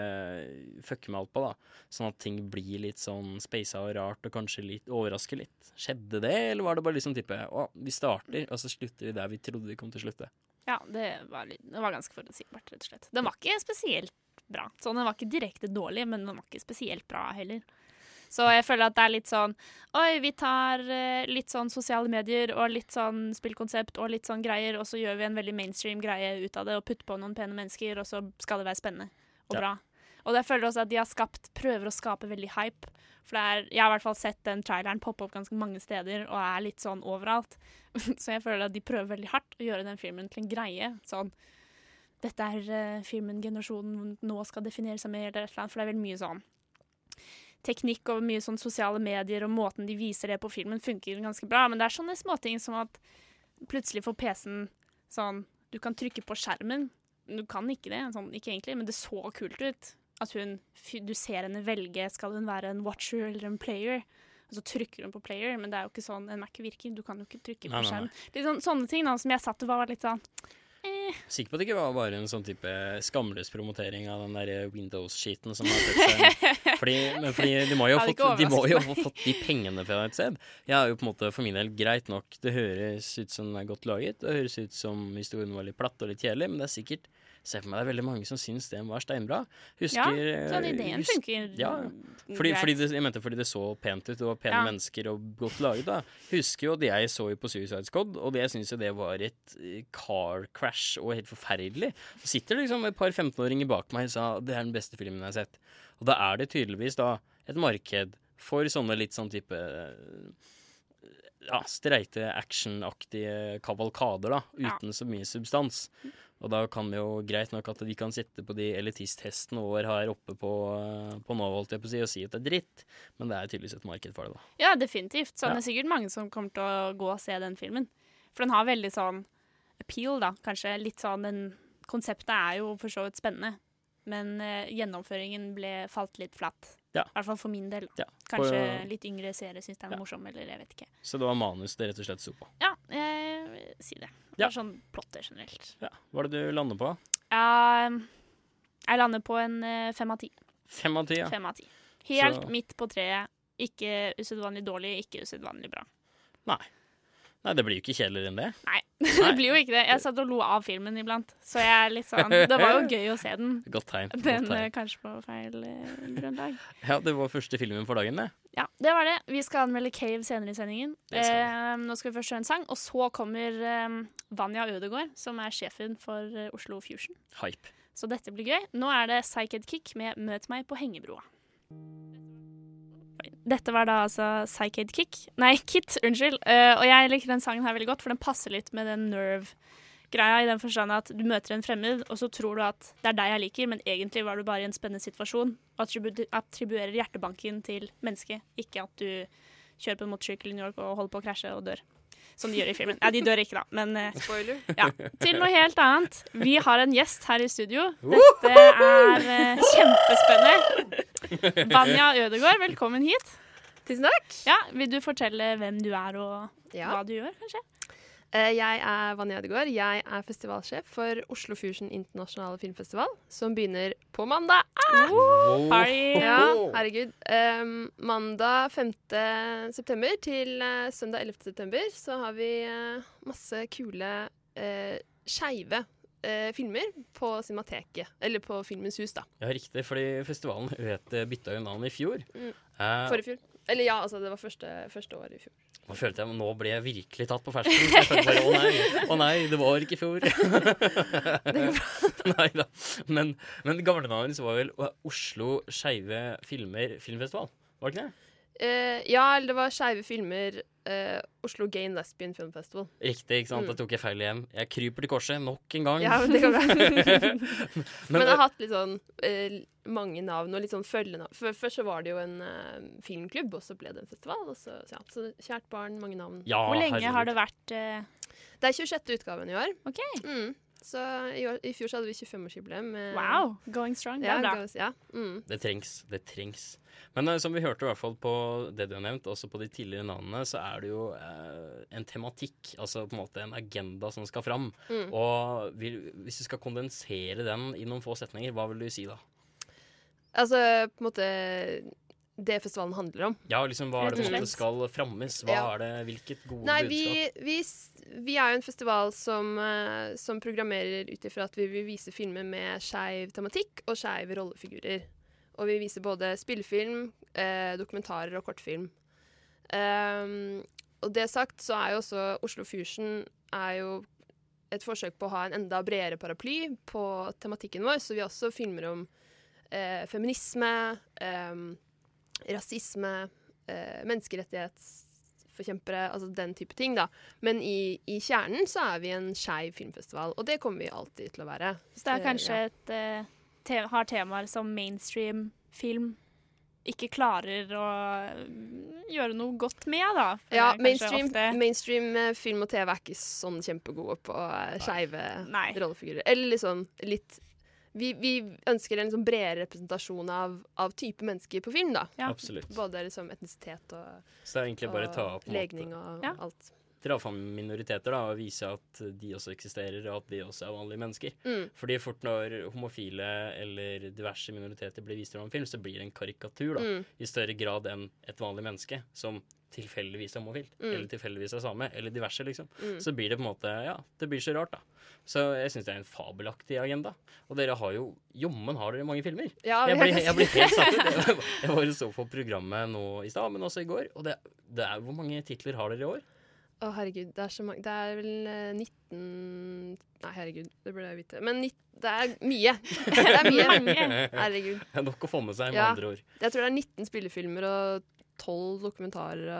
fucke med alt på, da, sånn at ting blir litt sånn speisa og rart og kanskje litt overrasker litt. Skjedde det, eller var det bare liksom type Å, vi starter, og så slutter vi der vi trodde vi kom til å slutte? Ja, det var, det var ganske forutsigbart, rett og slett. Den var ikke spesielt bra. Så Den var ikke direkte dårlig, men den var ikke spesielt bra heller. Så jeg føler at det er litt sånn Oi, vi tar eh, litt sånn sosiale medier og litt sånn spillkonsept og litt sånn greier, og så gjør vi en veldig mainstream greie ut av det og putter på noen pene mennesker, og så skal det være spennende og Ja. bra. Og jeg føler også at de har skapt, prøver å skape veldig hype. For er, jeg har i hvert fall sett den traileren poppe opp ganske mange steder og er litt sånn overalt. Så jeg føler at de prøver veldig hardt å gjøre den filmen til en greie. Sånn Dette er eh, filmen generasjonen nå skal definere seg med, eller et eller annet. For det er veldig mye sånn teknikk og mye sånn sosiale medier og måten de viser det på filmen, funker ganske bra. Men det er sånne småting som at plutselig får PC-en sånn Du kan trykke på skjermen. Du kan ikke det, sånn, ikke egentlig, men det så kult ut. At hun, du ser henne velge skal hun være en watcher eller en player. Og så trykker hun på player, men det er jo ikke sånn en Mac virker. Du kan jo ikke trykke på Nei, nei, skjerm. nei. Litt sånn, sånne ting da, som jeg satt og var litt sånn eh. Sikker på at det ikke var bare en sånn type skamløs promotering av den der Windows-skiten som har sett seg fordi, Men fordi de må jo ha fått, de må jo ha fått de pengene fra et sted. Jeg er jo på en måte for min del greit nok. Det høres ut som den er godt laget. Det høres ut som historien var litt platt og litt kjedelig, men det er sikkert Se for meg det er veldig mange som syns den var steinbra. Husker Ja, sånn ideen hus- funker Ja, fordi, greit. fordi det, jeg mente fordi det så pent ut, og pene Ja. mennesker og godt laget. da Husker jo at jeg så på Suicide Squad, og det jeg syns jo det var et eh, car crash og helt forferdelig. Så sitter det liksom et par 15-åringer bak meg og sa det er den beste filmen jeg har sett. Og da er det tydeligvis da et marked for sånne litt sånn type ja, streite, actionaktige kavalkader, da, Ja. uten så mye substans. Og da kan vi jo greit nok at de kan sitte på de elitisthestene våre her oppe på, eh, på nå, holdt jeg på å si, og si at det er dritt, men det er tydeligvis et marked for det, da. Ja, definitivt. Så Ja. det er sikkert mange som kommer til å gå og se den filmen. For den har veldig sånn appeal, da. Kanskje litt sånn den Konseptet er jo for så vidt spennende, men eh, gjennomføringen ble falt litt flatt. Ja. I hvert fall for min del. Ja. Kanskje På- litt yngre seere syns den er morsom, eller jeg vet ikke. Så det var manus det rett og slett sto på. Ja, vil si det. Ja. Eller sånn plotter generelt. Ja. Hva er det du lander på? Uh, jeg lander på en uh, fem av ti. Fem av ti, ja. Fem av ti. Helt Så- midt på treet. Ikke usedvanlig dårlig, ikke usedvanlig bra. Nei. Nei, det blir jo ikke kjedeligere enn det. Nei, det blir jo ikke det. Jeg satt og lo av filmen iblant, så jeg er litt sånn Det var jo gøy å se den. Godt tegn. Godt tegn. eh, kanskje på feil eh, grunnlag. Ja, det var første filmen for dagen, det. Ja, det var det. Vi skal anmelde Cave senere i sendingen. Det skal vi. Eh, nå skal vi først høre en sang, og så kommer eh, Vanja Ødegård, som er sjefen for eh, Oslo Fusion. Hype. Så dette blir gøy. Nå er det Psyched Kick med Møt meg på hengebroa. Dette var da altså Psyched Kick Nei, Kit, unnskyld. Uh, og jeg liker den sangen her veldig godt, for den passer litt med den Nerve-greia, i den forstand at du møter en fremmed, og så tror du at det er deg jeg liker, men egentlig var du bare i en spennende situasjon. Og attribu attribuerer hjertebanken til mennesket, ikke at du kjører på en motorsykkel i New York og holder på å krasje og dør. Som de gjør i filmen. Ja, de dør ikke, da, men eh, Spoiler. ja. Til noe helt annet. Vi har en gjest her i studio. Dette er eh, kjempespennende. Vanja Ødegård, velkommen hit. Tusen takk. Ja, Vil du fortelle hvem du er og Ja. hva du gjør, kanskje? Eh, Jeg er Vanja Ødegaard. Jeg er festivalsjef for Oslo Fusion Internasjonale Filmfestival, som begynner på mandag. Ah! Oh! Ja, herregud. Um, mandag 5. september til uh, søndag 11. september så har vi uh, masse kule uh, skeive uh, filmer på Cinemateket. Eller på Filmens hus, da. Ja, riktig, fordi festivalen het bytta jo navn i fjor. Mm. Eh, Forrige fjor. Eller ja, altså det var første, første året i fjor. Nå følte jeg, nå ble jeg virkelig tatt på fersken. bare, Å nei, å nei, det var ikke i fjor. nei da. Men, men gamle navnet var vel Oslo Skeive Filmer Filmfestival? Var det ikke det? Eh, ja, eller det var Skeive filmer Uh, Oslo Gay Lesbian Film Festival. Riktig, ikke sant? Mm. Da tok jeg feil igjen. Jeg kryper til korset nok en gang. Ja, men det kan være. Men, Men jeg har hatt litt sånn uh, mange navn og litt sånn følgenavn. Først så var det jo en filmklubb, og så ble det en festival. Og så, så ja, så kjært barn, mange navn. Ja, Hvor lenge herregud. har det vært Det er 26. utgaven i år. OK. Mm. Så i, år, i fjor så hadde vi 25-årsjubileum. med- Wow, going strong. Det er bra. goes- ja. Mm. Det trengs. Det trengs. Men uh, som vi hørte i hvert fall på det du har nevnt, også på de tidligere navnene, så er det jo uh, en tematikk, altså på en måte en agenda som skal fram. Mm. Og vil, hvis du skal kondensere den i noen få setninger, hva vil du si da? Altså på en måte det festivalen handler om. Ja, liksom hva er det som på en måte skal frammes? Hva Ja. er det, hvilket gode Nei, vi, budskap? vi, vi er jo en festival som, eh, som programmerer ut ifra at vi vil vise filmer med skeiv tematikk og skeive rollefigurer. Og vi viser både spillefilm, eh, dokumentarer og kortfilm. Um, og det sagt så er jo også Oslo Fusion er jo et forsøk på å ha en enda bredere paraply på tematikken vår, så vi også filmer om eh, feminisme, eh, rasisme, eh, menneskerettighetsforkjempere, altså den type ting, da. Men i, i kjernen så er vi en skeiv filmfestival, og det kommer vi alltid til å være. Så det er Eh, kanskje et eh, te har temaer som mainstream film ikke klarer å mm, gjøre noe godt med, da. Ja, mainstream, mainstream film og TV er ikke sånn kjempegode på skeive rollefigurer. Eller liksom litt vi, vi ønsker en liksom bredere representasjon av, av type mennesker på film, da. Ja. Absolutt. Både liksom etnisitet og, Så det er egentlig bare å ta opp legning og alt. Dra fram minoriteter da, og vise at de også eksisterer, og at de også er vanlige mennesker. Mm. Fordi fort når homofile eller diverse minoriteter blir vist gjennom film, så blir det en karikatur da, Mm. i større grad enn et vanlig menneske som tilfeldigvis er homofilt, Mm. eller tilfeldigvis er same, eller diverse, liksom. Mm. Så blir det på en måte Ja, det blir så rart, da. Så jeg syns det er en fabelaktig agenda. Og dere har jo Jommen har dere mange filmer. Ja, jeg, blir, jeg blir helt satt ut. Jeg, jeg bare så på programmet nå i stad, men også i går. Og det, det er, hvor mange titler har dere i år? Å, herregud, det er så mange Det er vel eh, 19 Nei, herregud, det burde jeg vite. Men nitt- det er mye. det er mye. Herregud. Det er nok å få med seg, med Ja. andre ord. Jeg tror det er 19 spillefilmer og 12 dokumentarer.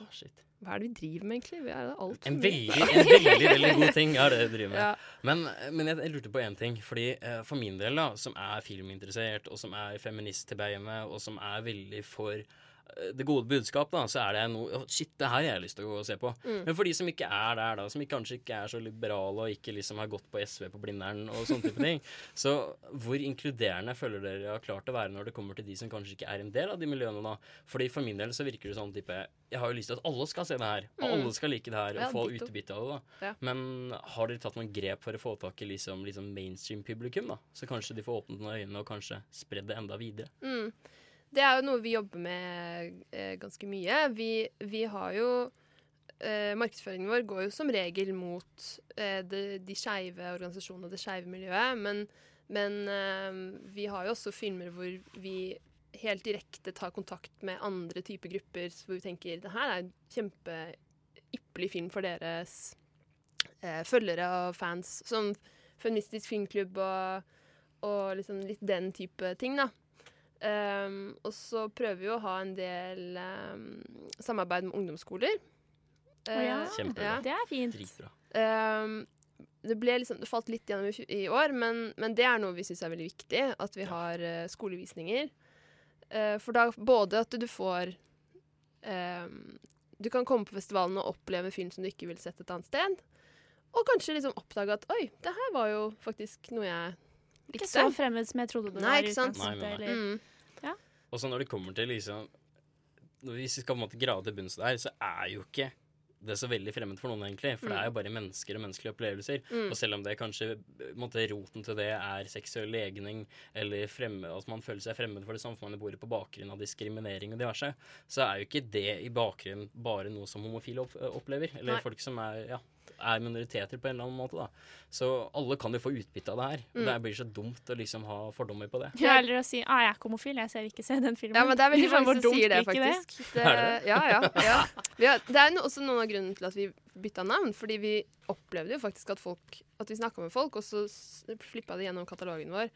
og- Hva er det vi driver med, egentlig? Vi er alt En veldig, en veldig, veldig god ting er det vi driver med. Ja. Men, men jeg, jeg lurte på én ting. Fordi uh, For min del, da, som er filminteressert, og som er feminist til med, og som er veldig for eh, det gode budskap, da, så er det noe Shit, det her har jeg lyst til å gå og se på. Mm. Men for de som ikke er der, da, som kanskje ikke er så liberale, og ikke liksom har gått på SV på Blindern og sånne type ting, så hvor inkluderende føler dere har klart å være når det kommer til de som kanskje ikke er en del av de miljøene, da? Fordi for min del så virker det sånn type Jeg har jo lyst til at alle skal se det her, og Mm. alle skal like det her, og Ja, få utbytte av det, da. Ja. Men har dere tatt noen grep for å få tak i liksom, liksom mainstream-publikum, da? Så kanskje de får åpnet noen øyne og kanskje spredd det enda videre? Mm. Det er jo noe vi jobber med eh, ganske mye. Vi, vi har jo eh, Markedsføringen vår går jo som regel mot eh, de, de skeive organisasjonene og det skeive miljøet, men, men eh, vi har jo også filmer hvor vi helt direkte tar kontakt med andre typer grupper, hvor vi tenker det her er en kjempeypperlig film for deres eh, følgere og fans, som Feministisk filmklubb og, og liksom litt den type ting, da. Um, og så prøver vi å ha en del um, samarbeid med ungdomsskoler. Å ja, Kjempebra. Kjempebra. det er fint. Um, det, ble liksom, det falt litt gjennom i, i år, men, men det er noe vi syns er veldig viktig. At vi har uh, skolevisninger. Uh, for da både at du får um, Du kan komme på festivalen og oppleve film som du ikke ville sett et annet sted. Og kanskje liksom oppdage at oi, det her var jo faktisk noe jeg. Ikke så fremmed som jeg trodde det Nei, var. ikke sant? Nei, nei, nei. Mm. Ja. Og så når det kommer til liksom Hvis vi skal på en måte grave til bunns der, så er jo ikke det er så veldig fremmed for noen, egentlig. For det er jo bare mennesker og menneskelige opplevelser. Mm. Og selv om det kanskje måtte, roten til det er seksuell legning, eller fremmed, at man føler seg fremmed for det samfunnet man bor i på bakgrunn av diskriminering og diverse, så er jo ikke det i bakgrunnen bare noe som homofile opp opplever. Eller Nei. folk som er, ja, er minoriteter på en eller annen måte. da. Så alle kan jo få utbytte av det her. Mm. det blir så dumt å liksom ha fordommer på det. Ja, eller å si ah, 'jeg er komofil, homofil, jeg ser ikke se den filmen'. Ja, men det er veldig mange som dumt sier det, faktisk. Det, Er det det? Ja, ja. ja. Vi har, det er også noen av grunnene til at vi bytta navn. Fordi vi opplevde jo faktisk at folk At vi snakka med folk, og så flippa de gjennom katalogen vår.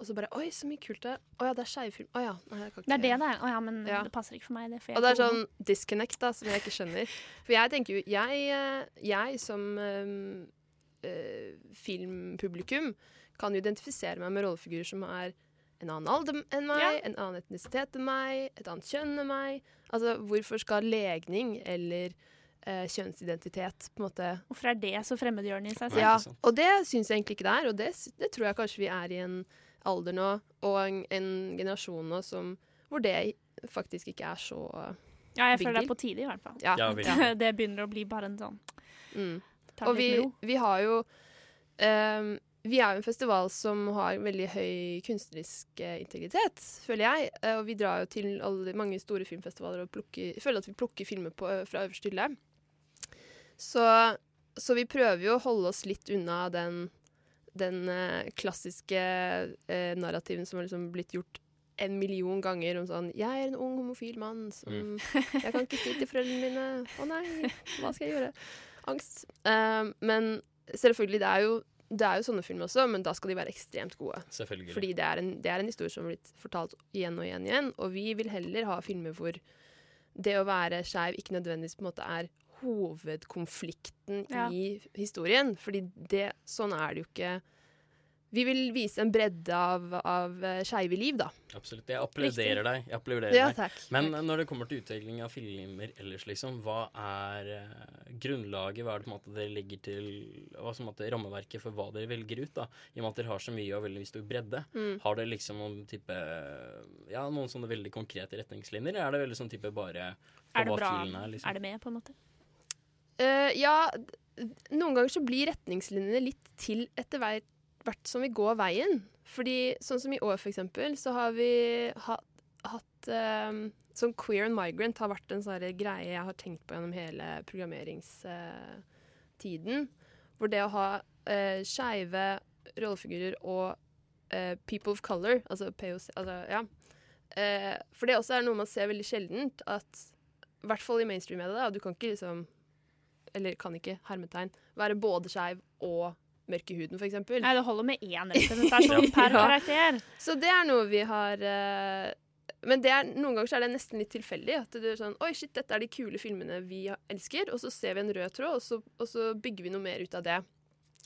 Og så bare Oi, så mye kult det er. Å ja, det er skeivfilm. Å ja. Nei, jeg kan Det er det det er. Å ja, men Ja. det passer ikke for meg, det. får jeg Og det er ikke sånn disconnect, da, som jeg ikke skjønner. For jeg tenker jo Jeg, eh, jeg som um, eh, filmpublikum kan jo identifisere meg med rollefigurer som er en annen alder enn meg, Ja. en annen etnisitet enn meg, et annet kjønn enn meg. Altså, hvorfor skal legning eller eh, kjønnsidentitet på en måte Hvorfor er det så fremmedgjørende i seg selv? Ja, og det syns jeg egentlig ikke det er, og det, s- det tror jeg kanskje vi er i en alder nå, og en, en generasjon nå som, hvor det faktisk ikke er så Ja, jeg big føler det er på tide, i hvert fall. Ja. Ja, det begynner å bli bare en sånn Mm. Og vi, vi har jo um, Vi er jo en festival som har veldig høy kunstnerisk eh, integritet, føler jeg. Eh, og vi drar jo til alle, mange store filmfestivaler og plukker, føler at vi plukker filmer på, fra øverste hylle. Så, så vi prøver jo å holde oss litt unna den, den eh, klassiske eh, narrativen som har liksom blitt gjort en million ganger om sånn 'Jeg er en ung homofil mann som Mm. Jeg kan ikke si til foreldrene mine 'Å nei, hva skal jeg gjøre?' Angst. Uh, men selvfølgelig, det er, jo, det er jo sånne filmer også, men da skal de være ekstremt gode. Selvfølgelig. Fordi det er, en, det er en historie som har blitt fortalt igjen og igjen igjen. Og vi vil heller ha filmer hvor det å være skeiv ikke nødvendigvis på en måte er hovedkonflikten Ja. i historien. Fordi det, sånn er det jo ikke Vi vil vise en bredde av, av eh, skeive liv, da. Absolutt. Jeg applauderer deg. Jeg applauderer Ja, deg. takk. Men eh, når det kommer til utvikling av filmer ellers, liksom, hva er eh, grunnlaget? Hva er det på en måte dere legger til Hva som er rammeverket for hva dere velger ut? da? I og med at dere har så mye og veldig stor bredde. Mm. Har dere liksom noen type Ja, noen sånne veldig konkrete retningslinjer? Eller er det veldig sånn type bare på det hva bra? filen er, liksom? Er det med, på en måte? Eh, ja, noen ganger så blir retningslinjene litt til etter hvert som vi går veien. Fordi sånn som i år, for eksempel, så har vi hatt, hatt um, Sånn queer and migrant har vært en sånn greie jeg har tenkt på gjennom hele programmeringstiden. hvor det å ha uh, skeive rollefigurer og uh, people of color, altså POC altså, ja. uh, for det også er noe man ser veldig sjeldent, at i hvert fall i mainstream-media. du kan ikke liksom eller kan ikke, hermetegn, være både skeiv og mørk i huden, f.eks. Nei, det holder med én representasjon per karakter. Så det er noe vi har uh, Men det er, noen ganger så er det nesten litt tilfeldig. At det er sånn Oi, shit, dette er de kule filmene vi elsker. Og så ser vi en rød tråd, og så, og så bygger vi noe mer ut av det.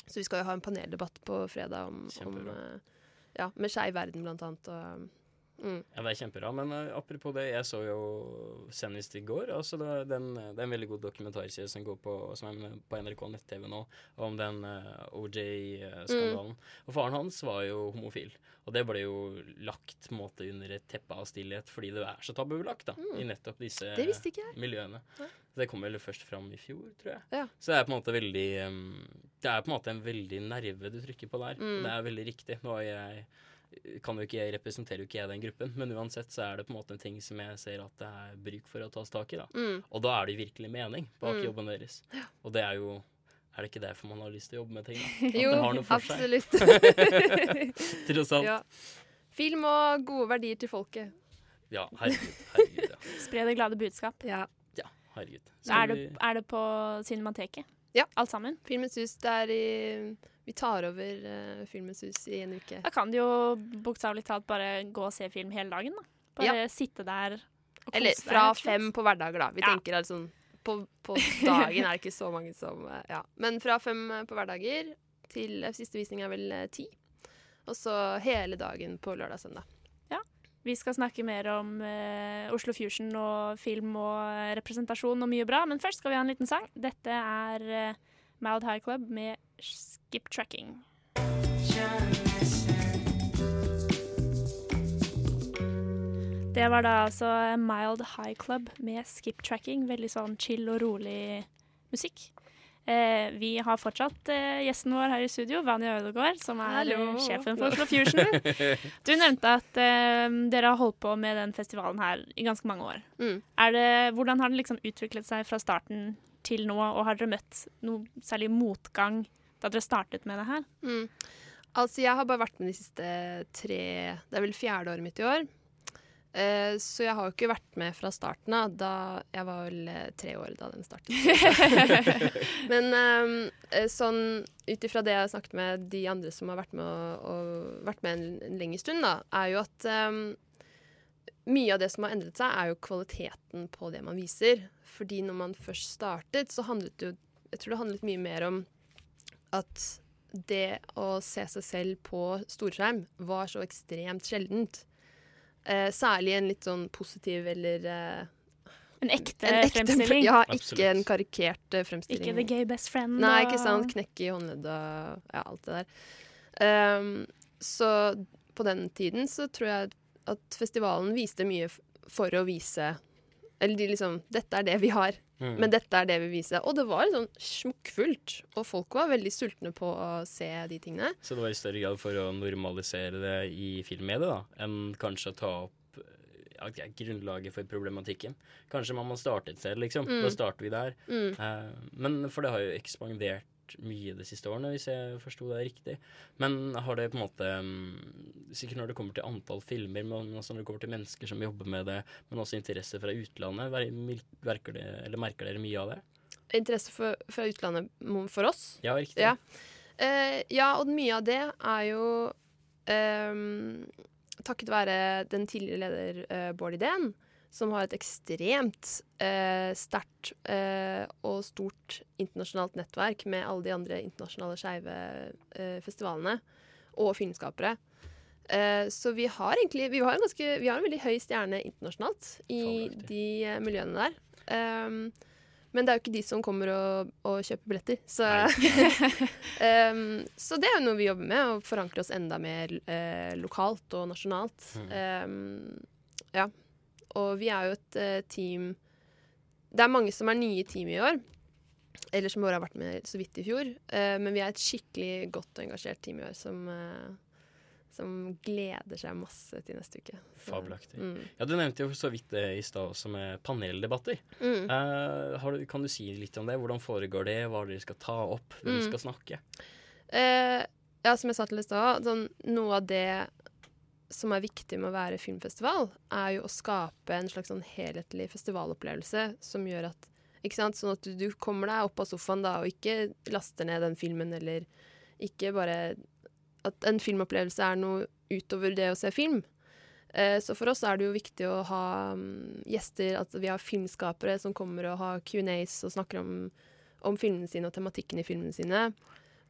Så vi skal jo ha en paneldebatt på fredag om, om eh, ja, med Skeiv verden, blant annet. Og, mm. Ja, det er kjempebra. Men uh, apropos det, jeg så jo senest i går altså det, den, det er en veldig god dokumentarserie som går på, som er med på NRK nett-TV nå, om den uh, OJ-skandalen. Og faren hans var jo homofil. Og det ble jo lagt måte under et teppe av stillhet fordi det er så tabubelagt da, Mm. i nettopp disse miljøene. Ja. Det kom vel først fram i fjor, tror jeg. Ja. Så det er på en måte veldig um, Det er på en måte en veldig nerve du trykker på der. Mm. Det er veldig riktig. Nå har jeg kan jo ikke jeg representerer jo ikke jeg den gruppen, men uansett så er det på en måte en ting som jeg ser at det er bruk for å tas tak i. da. Mm. Og da er det virkelig mening bak Mm. jobben deres. Og det er jo Er det ikke derfor man har lyst til å jobbe med ting? da? At Jo, det har noe for absolutt. seg. Tross alt. Ja. Film og gode verdier til folket. Ja, herregud. herregud ja. Spre det glade budskap. Ja. ja herregud. Er det, er det på Cinemateket? Ja. Alt sammen? Filmens hus. Det er i Vi tar over uh, Filmens hus i en uke. Da kan du jo bokstavelig talt bare gå og se film hele dagen, da. Bare sitte der og kose Eller deg, fra rett fem på hverdager, da. Vi Ja. tenker altså på, på dagen er det ikke så mange som uh, Ja. Men fra fem eh, på hverdager til uh, siste visning er vel eh, ti. Og så hele dagen på lørdag og søndag. Vi skal snakke mer om eh, Oslo Fusion og film og eh, representasjon og mye bra, men først skal vi ha en liten sang. Dette er uh, Mouth High Club med Skip Tracking. Det var da altså Mild High Club med Skip Tracking. Veldig sånn chill og rolig musikk. Eh, vi har fortsatt eh, gjesten vår her i studio, Vanja Ødegaard, som er Hallo. eh, sjefen for Oslo Fusion. Du nevnte at eh, dere har holdt på med den festivalen her i ganske mange år. Mm. Er det, hvordan har den liksom utviklet seg fra starten til nå, og har dere møtt noe særlig motgang da dere startet med det her? Mm. Altså, jeg har bare vært med de siste tre Det er vel fjerde året mitt i år. Eh, så jeg har jo ikke vært med fra starten av. Da Jeg var vel eh, tre år da den startet. Men eh, sånn ut ifra det jeg har snakket med de andre som har vært med, og vært med en, en lengre stund, da, er jo at um, mye av det som har endret seg, er jo kvaliteten på det man viser. Fordi når man først startet, så handlet det jo Jeg tror det handlet mye mer om at det å se seg selv på storskjerm var så ekstremt sjeldent. Eh, særlig en litt sånn positiv eller eh, En ekte en fremstilling. Ja, Absolutt. ikke en karikert eh, fremstilling. Ikke the gay best friend. Nei, ikke sant. Knekke i håndleddet og ja, alt det der. Um, så på den tiden så tror jeg at festivalen viste mye for å vise Eller de liksom Dette er det vi har, Mm. men dette er det vi viser. Og det var sånn smukkfullt. Og folk var veldig sultne på å se de tingene. Så det var i større grad for å normalisere det i filmmediet, da, enn kanskje å ta opp ja, grunnlaget for problematikken. Kanskje man må starte et sted, liksom. Mm. Da starter vi der. Mm. Uh, men for det har jo ekspandert vært mye de siste årene, hvis jeg forsto det riktig. Men har det på en måte mm, Sikkert når det kommer til antall filmer, men også når det kommer til mennesker som jobber med det, men også interesse fra utlandet, merker, det, eller merker dere mye av det? Interesse for, fra utlandet for oss? Ja, riktig. Ja, uh, ja og mye av det er jo ehm, takket være den tidligere leder uh, Bård Idén, som har et ekstremt eh, sterkt eh, og stort internasjonalt nettverk med alle de andre internasjonale skeive eh, festivalene og filmskapere. Eh, så vi har egentlig vi har, en ganske, vi har en veldig høy stjerne internasjonalt i de eh, miljøene der. Um, men det er jo ikke de som kommer og, og kjøper billetter. Så, um, så det er jo noe vi jobber med, å forankre oss enda mer eh, lokalt og nasjonalt. Um, ja. Og vi er jo et uh, team Det er mange som er nye i teamet i år. Eller som bare har vært med så vidt i fjor. Uh, men vi er et skikkelig godt og engasjert team i år som, uh, som gleder seg masse til neste uke. Så, Fabelaktig. Mm. Ja, Du nevnte jo så vidt det i stad også med paneldebatter. Mm. Har du, kan du si litt om det? Hvordan foregår det? Hva dere skal ta opp? Hvem Mm. skal snakke? Ja, som jeg sa til i stad, sånn, noe av det som er viktig med å være filmfestival, er jo å skape en slags sånn helhetlig festivalopplevelse som gjør at? Sånn at du, du kommer deg opp av sofaen da, og ikke laster ned den filmen, eller ikke bare At en filmopplevelse er noe utover det å se film. Eh, så for oss er det jo viktig å ha um, gjester, at vi har filmskapere som kommer og har Q&As og snakker om, om filmene sine og tematikken i filmene sine.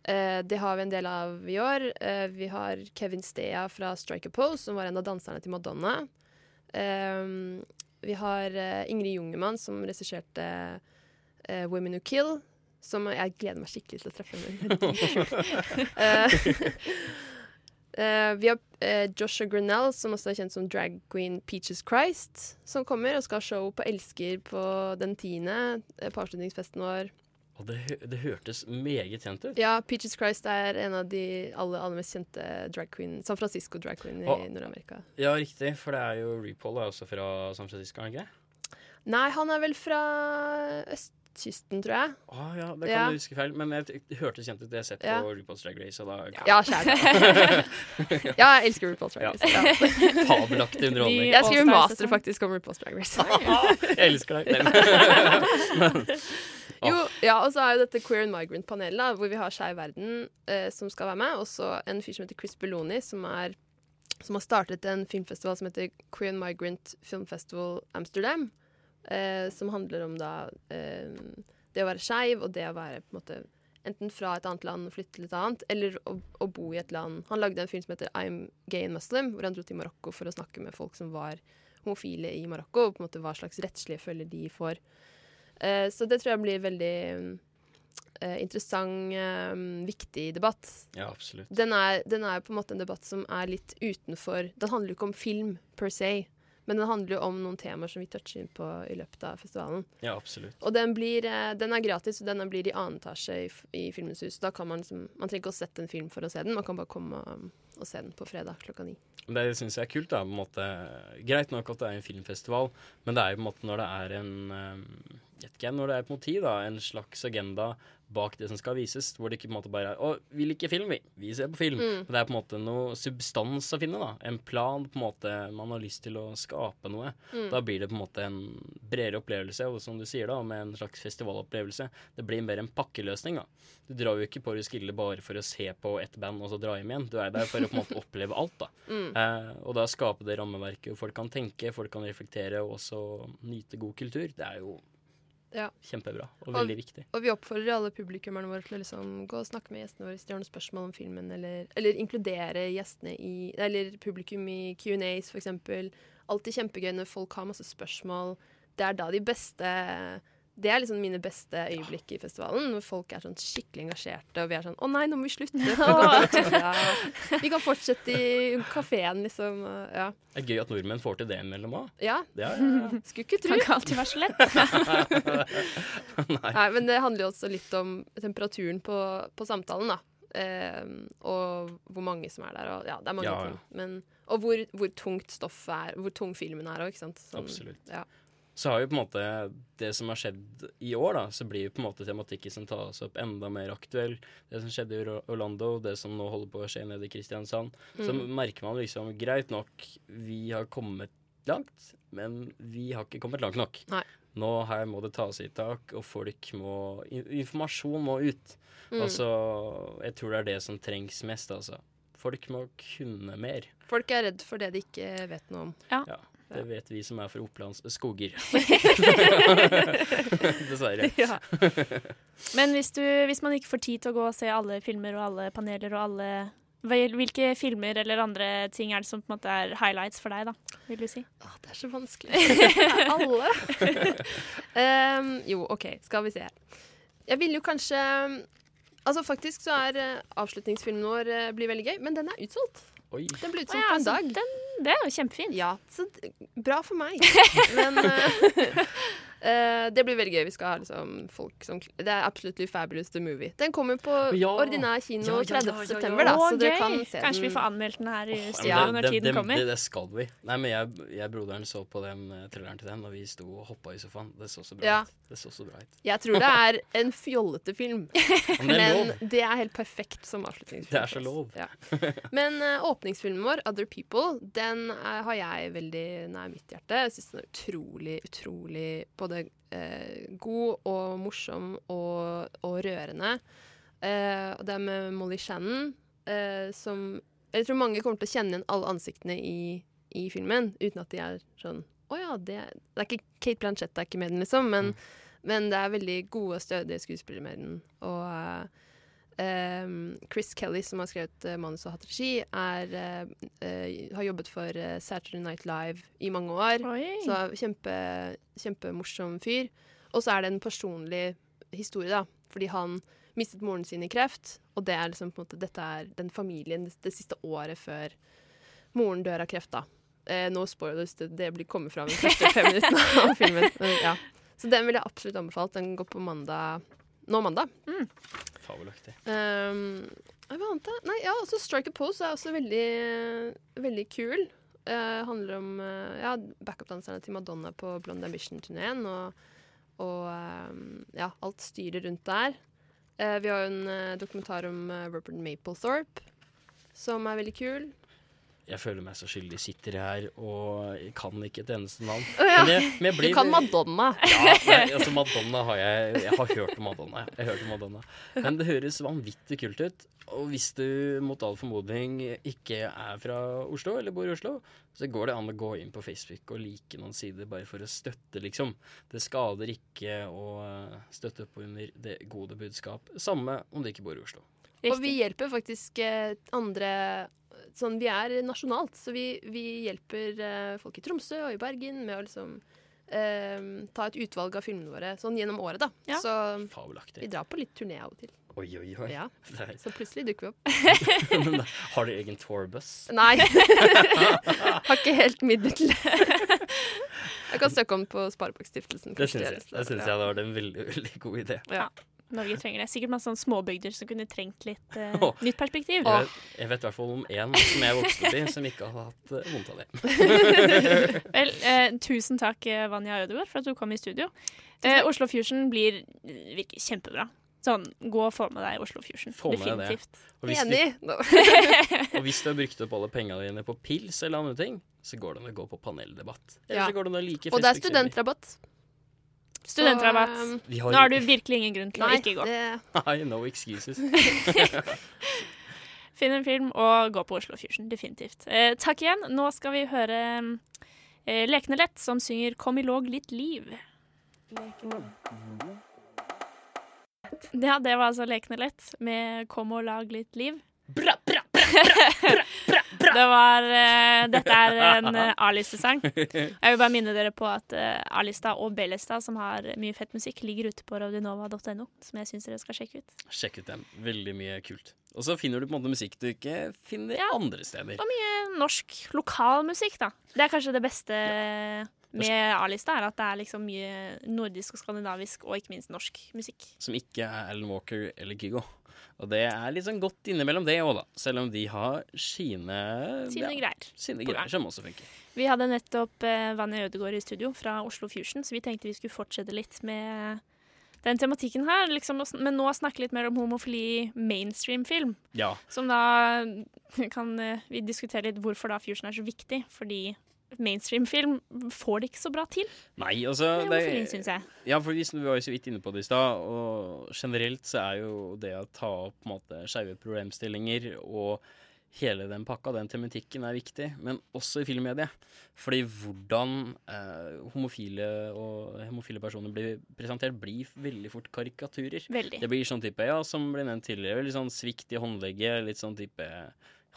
Eh, det har vi en del av i år. Eh, vi har Kevin Stea fra Strike a Pose, som var en av danserne til Madonna. Eh, vi har eh, Ingrid Jungemann, som regisserte eh, Women Who Kill. Som jeg gleder meg skikkelig til å treffe henne. Vi har Joshua Grinnell, som også er kjent som drag queen Peaches Christ, som kommer og skal ha show på Elsker på den tiende, på avslutningsfesten vår. Og det, det hørtes meget kjent ut. Ja, Peaches Christ er en av de aller, aller mest kjente drag queen San Francisco drag queen i Nord-Amerika. Ja, riktig, for det er jo RuPaul er også fra San Francisco, er han ikke det? Nei, han er vel fra østkysten, tror jeg. Å ja, det kan Ja. du huske feil, men jeg, det hørtes kjent ut. Jeg har sett Ja. på RuPaul's Drag Race, og da Ja, kjære. ja, jeg elsker RuPaul's Drag Race. Ja. Ja. Fabelaktig underholdning. Jeg skriver master faktisk om RuPaul's Drag Race. jeg elsker deg. Jo, ja, og så er jo dette Queer and Migrant-panelet, hvor vi har Skeiv Verden eh, som skal være med, og så en fyr som heter Chris Belloni, som, er, som har startet en filmfestival som heter Queer and Migrant Film Festival Amsterdam, eh, som handler om da eh, det å være skeiv og det å være på en måte enten fra et annet land og flytte til et annet, eller å, å bo i et land. Han lagde en film som heter I'm Gay and Muslim, hvor han dro til Marokko for å snakke med folk som var homofile i Marokko, og på en måte hva slags rettslige følger de får. Eh, så det tror jeg blir veldig eh, interessant, eh, viktig debatt. Ja, absolutt. Den er, den er på en måte en debatt som er litt utenfor Den handler jo ikke om film per se, men den handler jo om noen temaer som vi toucher inn på i løpet av festivalen. Ja, absolutt. Og den, blir, eh, den er gratis, og den blir i annen etasje i, i Filmens hus. Da kan man, liksom, man trenger ikke å sette en film for å se den, man kan bare komme og, og se den på fredag klokka ni. Det syns jeg er kult. da, på en måte. Greit nok at det er en filmfestival, men det er jo på en måte når det er en eh, vet ikke jeg, når det er måte tid, da, en slags agenda bak det som skal vises, hvor det ikke på en måte bare er 'Å, vi liker film, vi. Vi ser på film'. Mm. Det er på en måte noe substans å finne. da, En plan på en måte man har lyst til å skape noe. Mm. Da blir det på en måte en bredere opplevelse, og som du sier da, med en slags festivalopplevelse. Det blir mer en pakkeløsning. da. Du drar jo ikke på Roskilde bare for å se på ett band og så dra hjem igjen. Du er der for å på en måte oppleve alt. da. Mm. Eh, og da skape det rammeverket hvor folk kan tenke, folk kan reflektere og også nyte god kultur. Det er jo Ja. kjempebra og veldig viktig. Og vi oppfordrer alle publikummerne våre til å liksom gå og snakke med gjestene våre hvis de har noen spørsmål om filmen, eller, eller inkludere gjestene i Eller publikum i Q&As, for eksempel. Alltid kjempegøy når folk har masse spørsmål. Det er da de beste Det er liksom mine beste øyeblikk i festivalen, når folk er sånn skikkelig engasjerte, og vi er sånn 'Å nei, nå må vi slutte!' ja. Vi kan fortsette i kafeen, liksom. Ja. Det er gøy at nordmenn får til det mellom òg. ja. Ja, ja, ja. Skulle ikke tro. Kan ikke alltid være så lett. Nei. men det handler jo også litt om temperaturen på, på samtalen, da. Eh, og hvor mange som er der. Og, ja, det er mange Ja, ja. ting. Men, og hvor, hvor tungt stoffet er, hvor tung filmen er òg, ikke sant. Sånn, Absolutt. Så har jo på en måte det som har skjedd i år, da, så blir jo på en måte tematikken som tas opp, enda mer aktuell. Det som skjedde i Orlando, det som nå holder på å skje nede i Kristiansand. Så Mm. merker man liksom greit nok, vi har kommet langt, men vi har ikke kommet langt nok. Nei. Nå her må det tas i tak, og folk må Informasjon må ut. Mm. Altså, jeg tror det er det som trengs mest, altså. Folk må kunne mer. Folk er redd for det de ikke vet noe om. Ja. Ja, det vet vi som er fra Opplands skoger. Dessverre. Ja. Men hvis, du, hvis man ikke får tid til å gå og se alle filmer og alle paneler og alle Hvilke filmer eller andre ting er det som på en måte er highlights for deg, da? Vil du si? Det er så vanskelig. Alle. um, jo, OK, skal vi se her. Jeg ville jo kanskje Altså Faktisk så er eh, avslutningsfilmen vår eh, blir veldig gøy, men den er utsolgt. Oi. Den ble utsolgt ja, på en dag. den- det er jo kjempefint. Ja, så bra for meg. Men eh, eh, det blir veldig gøy. Vi skal ha liksom folk som Det er Absolutely Fabulous The Movie. Den kommer på Ja. ordinær kino Ja, ja, ja, 30. ja, ja. september, da, Å, så dere kan se Kanskje vi får anmeldt den her i studio når det, tiden det, kommer. Det, det skal vi. Nei, men jeg, jeg broderen så på den uh, thrilleren til den, og vi sto og hoppa i sofaen. Det så så bra Ja. ut. Det så så bra ut. Jeg tror det er en fjollete film, Men det er helt perfekt som avslutningsfilm. Det er så lov. Ja. Men uh, åpningsfilmen vår, 'Other People', den eh, har jeg veldig nær mitt hjerte. Jeg syns den er utrolig, utrolig både eh, god og morsom og, og rørende. Eh, og det er med Molly Shannon, eh, som Jeg tror mange kommer til å kjenne igjen alle ansiktene i, i filmen, uten at de er sånn Å ja, det, det er ikke Kate Blanchett er ikke med den, liksom, men, men det er veldig gode, stødige skuespillere med den. Og eh, Chris Kelly, som har skrevet eh, manus og hatt regi, er, eh, eh, har jobbet for Saturday Night Live i mange år. Oi. Så kjempe, kjempemorsom fyr. Og så er det en personlig historie, da. Fordi han mistet moren sin i kreft, og det er liksom måte, dette er den familien det, siste året før moren dør av kreft. da. Eh, no spoilers, det, det blir kommet fram i de første fem minuttene av filmen. Men, ja. Så den vil jeg absolutt anbefalt. Den går på mandag nå mandag. Fabelaktig. Um, hva annet? da? Nei, ja, også Strike a Pose er også veldig, veldig kul. Uh, handler om uh, ja, backup-danserne til Madonna på Blonde Ambition-turneen. Og, og um, ja, alt styret rundt der. Uh, vi har jo en uh, dokumentar om Robert Mapplethorpe, som er veldig kul. Jeg føler meg så skyldig. Sitter her og kan ikke et eneste navn. Oh, ja. Men jeg, men jeg blir, Du kan Madonna. Ja, nei, altså Madonna har jeg Jeg har hørt om Madonna. Jeg har hørt om Madonna. Men det høres vanvittig kult ut. Og hvis du mot all formodning ikke er fra Oslo, eller bor i Oslo, så går det an å gå inn på Facebook og like noen sider bare for å støtte, liksom. Det skader ikke å støtte opp under det gode budskap. Samme om du ikke bor i Oslo. Og vi hjelper faktisk eh, andre Sånn, vi er nasjonalt, så vi, vi hjelper eh, folk i Tromsø og i Bergen med å liksom eh, ta et utvalg av filmene våre sånn gjennom året, da. Ja. Så Fabelaktig. vi drar på litt turné av og til. Oi, oi, oi. Ja. Så plutselig dukker vi opp. Men Har du egen tourbuss? Nei. Har ikke helt midler til det. Jeg kan søke om på Sparebankstiftelsen. Det syns jeg, det det jeg hadde vært en veldig, veldig god idé. Ja. Norge trenger det. Sikkert masse småbygder som kunne trengt litt eh, nytt perspektiv. Jeg vet, jeg vet i hvert fall om én som jeg vokste opp i, som ikke hadde hatt uh, vondt av det. Vel, eh, tusen takk, eh, Vanja Ødegaard, for at du kom i studio. Eh, Oslo Fusion blir virker kjempebra. Sånn, gå og få med deg Oslo Fusion. Få med deg det. Definitivt. Og hvis Enig. Du, og hvis du har brukt opp alle pengene dine på pils eller andre ting, så går det an å gå på paneldebatt. Eller Ja. så går det an å like Og det er studentrabatt. Studentrabatt. Um, har- Nå har du virkelig ingen grunn til å ikke gå. det Nei, no excuses. Finn en film og gå på Oslo Fusion. Definitivt. Eh, takk igjen. Nå skal vi høre eh, Lekne lett, som synger 'Kom i låg litt liv'. Ja, det var altså Lekne lett med 'Kom og lag litt liv'. Det var uh, Dette er en uh, A-listesang. Jeg vil bare minne dere på at uh, A-lista og B-lista, som har mye fett musikk, ligger ute på radionova.no, som jeg syns dere skal sjekke ut. Sjekk ut dem. Veldig mye kult. Og så finner du på en måte musikk du ikke finner andre steder. Og mye norsk lokalmusikk, da. Det er kanskje det beste med A-lista, er at det er liksom mye nordisk og skandinavisk, og ikke minst norsk musikk. Som ikke er Alan Walker eller Kygo. Og det er sånn godt innimellom det òg, da. Selv om de har sine Sine greier. Sine greier som også funker. Vi hadde nettopp eh, Vanja Ødegaard i studio fra Oslo Fusion, så vi tenkte vi skulle fortsette litt med den tematikken her. Liksom, men nå snakke litt mer om homofili mainstream-film. Ja. Som da kan eh, vi diskutere litt hvorfor da fusion er så viktig. Fordi mainstream-film får det ikke så bra til. Nei, altså det, det synes jeg. Ja, for vi, vi var jo så vidt inne på det i stad, og generelt så er jo det å ta opp på en måte skeive problemstillinger og hele den pakka, den tematikken, er viktig, men også i filmmediet. Fordi hvordan eh, homofile og homofile personer blir presentert, blir veldig fort karikaturer. Veldig. Det blir sånn type, ja, som ble nevnt tidligere, litt sånn svikt i håndlegget, litt sånn type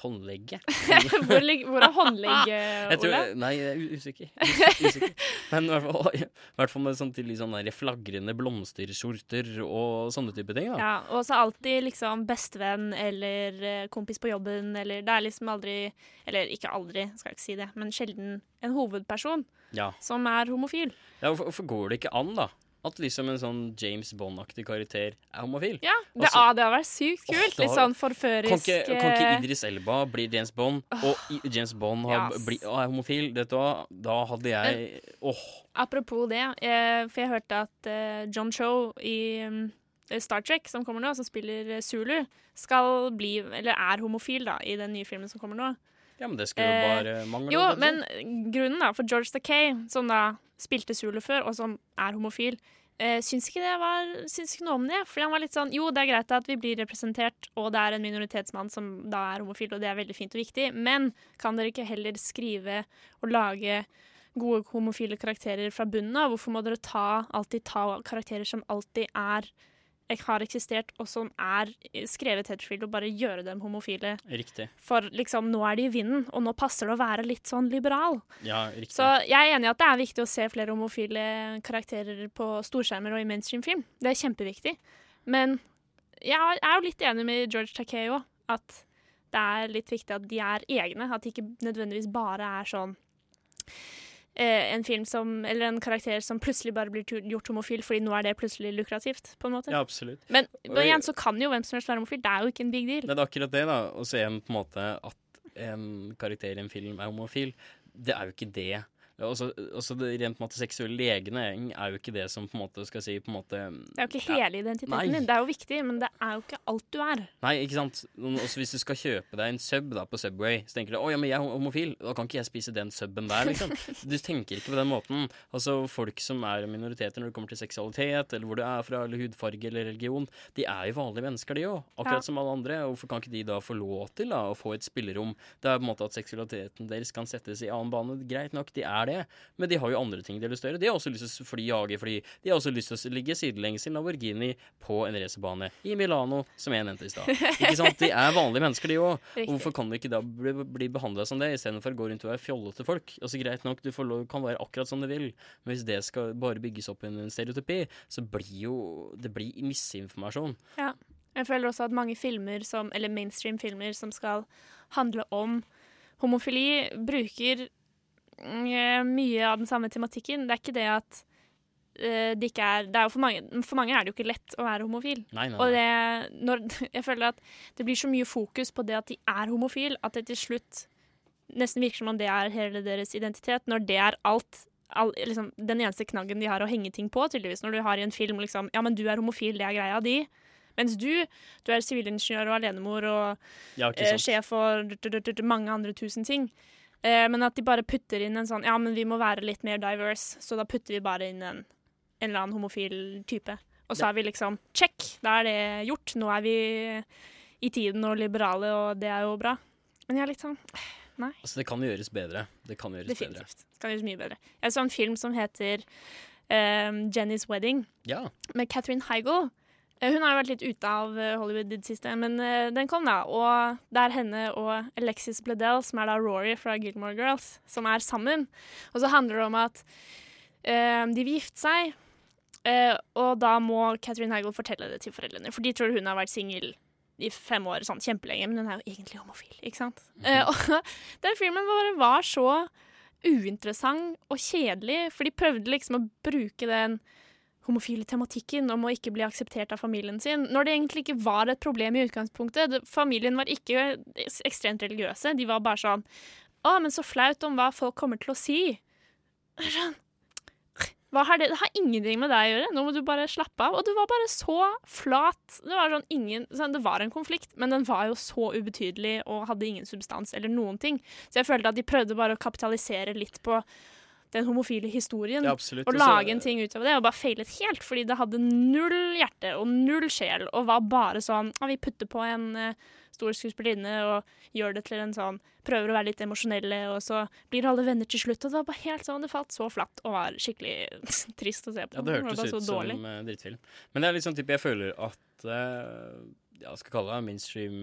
Håndlegget? hvor, hvor er håndlegget, Ole? Nei, jeg er usikker. Usikker. Men i hvert fall, i hvert fall med sånn til der flagrende blomsterskjorter og sånne type ting. da. Ja, og så alltid liksom bestevenn eller eh, kompis på jobben, eller det er liksom aldri Eller ikke aldri, skal jeg ikke si det, men sjelden en hovedperson Ja. som er homofil. Ja, hvorfor går det ikke an, da? At liksom en sånn James Bond-aktig karakter er homofil? Ja, det, Altså- ah, det har vært sykt kult. Litt sånn forførisk Kan ikke, kan ikke eh, Idris Elba bli James Bond, og James Bond har, Yes. bli, ah, er homofil? Hva? Da hadde jeg Åh. Apropos det, eh, for jeg hørte at eh, John Cho i mm, Star Trek, som kommer nå, som spiller Zulu, skal bli, eller er homofil da, i den nye filmen som kommer nå. Ja, men det skulle jo Eh, bare mangle. Jo, men grunnen da, for George Takei, som da spilte Zulu før, og som er homofil, eh, syns ikke det var Syns ikke noe om det. Fordi han var litt sånn Jo, det er greit at vi blir representert, og det er en minoritetsmann som da er homofil, og det er veldig fint og viktig, men kan dere ikke heller skrive og lage gode homofile karakterer fra bunnen av? Hvorfor må dere ta, alltid ta karakterer som alltid er har eksistert, og som er skrevet Hedgefield, og bare gjøre dem homofile? Riktig. For liksom, nå er de i vinden, og nå passer det å være litt sånn liberal. Ja, riktig. Så jeg er enig i at det er viktig å se flere homofile karakterer på storskjermer og i mainstream-film. Det er kjempeviktig. Men jeg er jo litt enig med George Takei òg, at det er litt viktig at de er egne. At de ikke nødvendigvis bare er sånn en film som, eller en karakter som plutselig bare blir gjort homofil fordi nå er det plutselig lukrativt. på en måte. Ja, absolutt. Men, men igjen så kan jo hvem som helst være homofil. Det er jo ikke en big deal. Det er akkurat det, da. Å se en, på en måte at en karakter i en film er homofil, det er jo ikke det. Også, også det rent måte seksuelle legning er jo ikke det som på en måte skal si på en måte Det er jo ikke hele identiteten Nei. din. Det er jo viktig, men det er jo ikke alt du er. Nei, ikke sant. Også hvis du skal kjøpe deg en sub da på Subway, så tenker du å ja, men jeg er homofil, da kan ikke jeg spise den subben der, liksom. Du tenker ikke på den måten. Altså, folk som er minoriteter når det kommer til seksualitet, eller hvor du er fra, eller hudfarge eller religion, de er jo vanlige mennesker, de òg. Akkurat Ja. som alle andre. Hvorfor kan ikke de da få lov til da, å få et spillerom? Det er på en måte at seksualiteten deres kan settes i annen bane. Greit nok, de er det, men de har jo andre ting de har lyst til å gjøre. De har også lyst til å fly, jage fly. De har også lyst til å ligge sidelengs i Lamborghini på en racerbane i Milano, som jeg nevnte i stad. Ikke sant? De er vanlige mennesker, de òg. Hvorfor kan de ikke da bli, bli behandla som det, istedenfor å gå rundt og være fjollete folk? Altså Greit nok, du får lov, kan være akkurat som du vil, men hvis det skal bare bygges opp i en stereotypi, så blir jo det blir misinformasjon. Ja. Jeg føler også at mange filmer, som, eller mainstream-filmer som skal handle om homofili, bruker mye av den samme tematikken. Det er ikke det at eh, det ikke er, det er for, mange, for mange er det jo ikke lett å være homofil. Nei, nei, Og det, når, jeg føler at det blir så mye fokus på det at de er homofil, at det til slutt nesten virker som om det er hele deres identitet, når det er alt. All, liksom, den eneste knaggen de har å henge ting på, tydeligvis. Når du har i en film liksom Ja, men du er homofil, det er greia di. Mens du, du er sivilingeniør og alenemor og Ja, eh, sjef d- mange andre tusen ting. Eh, men at de bare putter inn en sånn Ja, men vi må være litt mer diverse, så da putter vi bare inn en, en eller annen homofil type. Og så Ja. er vi liksom check, da er det gjort. Nå er vi i tiden og liberale, og det er jo bra. Men jeg er litt sånn Nei. Altså, det kan gjøres bedre. Det kan gjøres bedre. Definitivt. Det kan gjøres mye bedre. Jeg så en film som heter um, Jenny's Wedding, Ja. med Catherine Heigl. Eh, Hun har jo vært litt ute av eh, Hollywood i det siste, men eh, den kom, da. Og det er henne og Alexis Bledel, som er da Rory fra Gilmore Girls, som er sammen. Og så handler det om at eh, de vil gifte seg, eh, og da må Catherine Hagel fortelle det til foreldrene, for de tror hun har vært singel i fem år, sånn kjempelenge, men hun er jo egentlig homofil, ikke sant? Eh, og den filmen bare var så uinteressant og kjedelig, for de prøvde liksom å bruke den homofile tematikken om å ikke bli akseptert av familien sin, når det egentlig ikke var et problem i utgangspunktet. Familien var ikke ekstremt religiøse. De var bare sånn Å, men så flaut om hva folk kommer til å si. Sånn. Har det? det har ingenting med deg å gjøre. Nå må du bare slappe av. Og du var bare så flat. Det var sånn ingen sånn, Det var en konflikt, men den var jo så ubetydelig og hadde ingen substans eller noen ting. Så jeg følte at de prøvde bare å kapitalisere litt på den homofile historien. Ja, absolutt. og lage en ting ut av det, og bare feilet helt. Fordi det hadde null hjerte og null sjel, og var bare sånn «Ah, Vi putter på en uh, stor skuespillerinne og gjør det til en sånn Prøver å være litt emosjonelle, og så blir alle venner til slutt. Og det var bare helt sånn, det falt så flatt og var skikkelig trist å se på. Ja, det hørtes det ut som eh, drittfilm. Men det er litt sånn type jeg føler at uh, ja, skal kalle det mainstream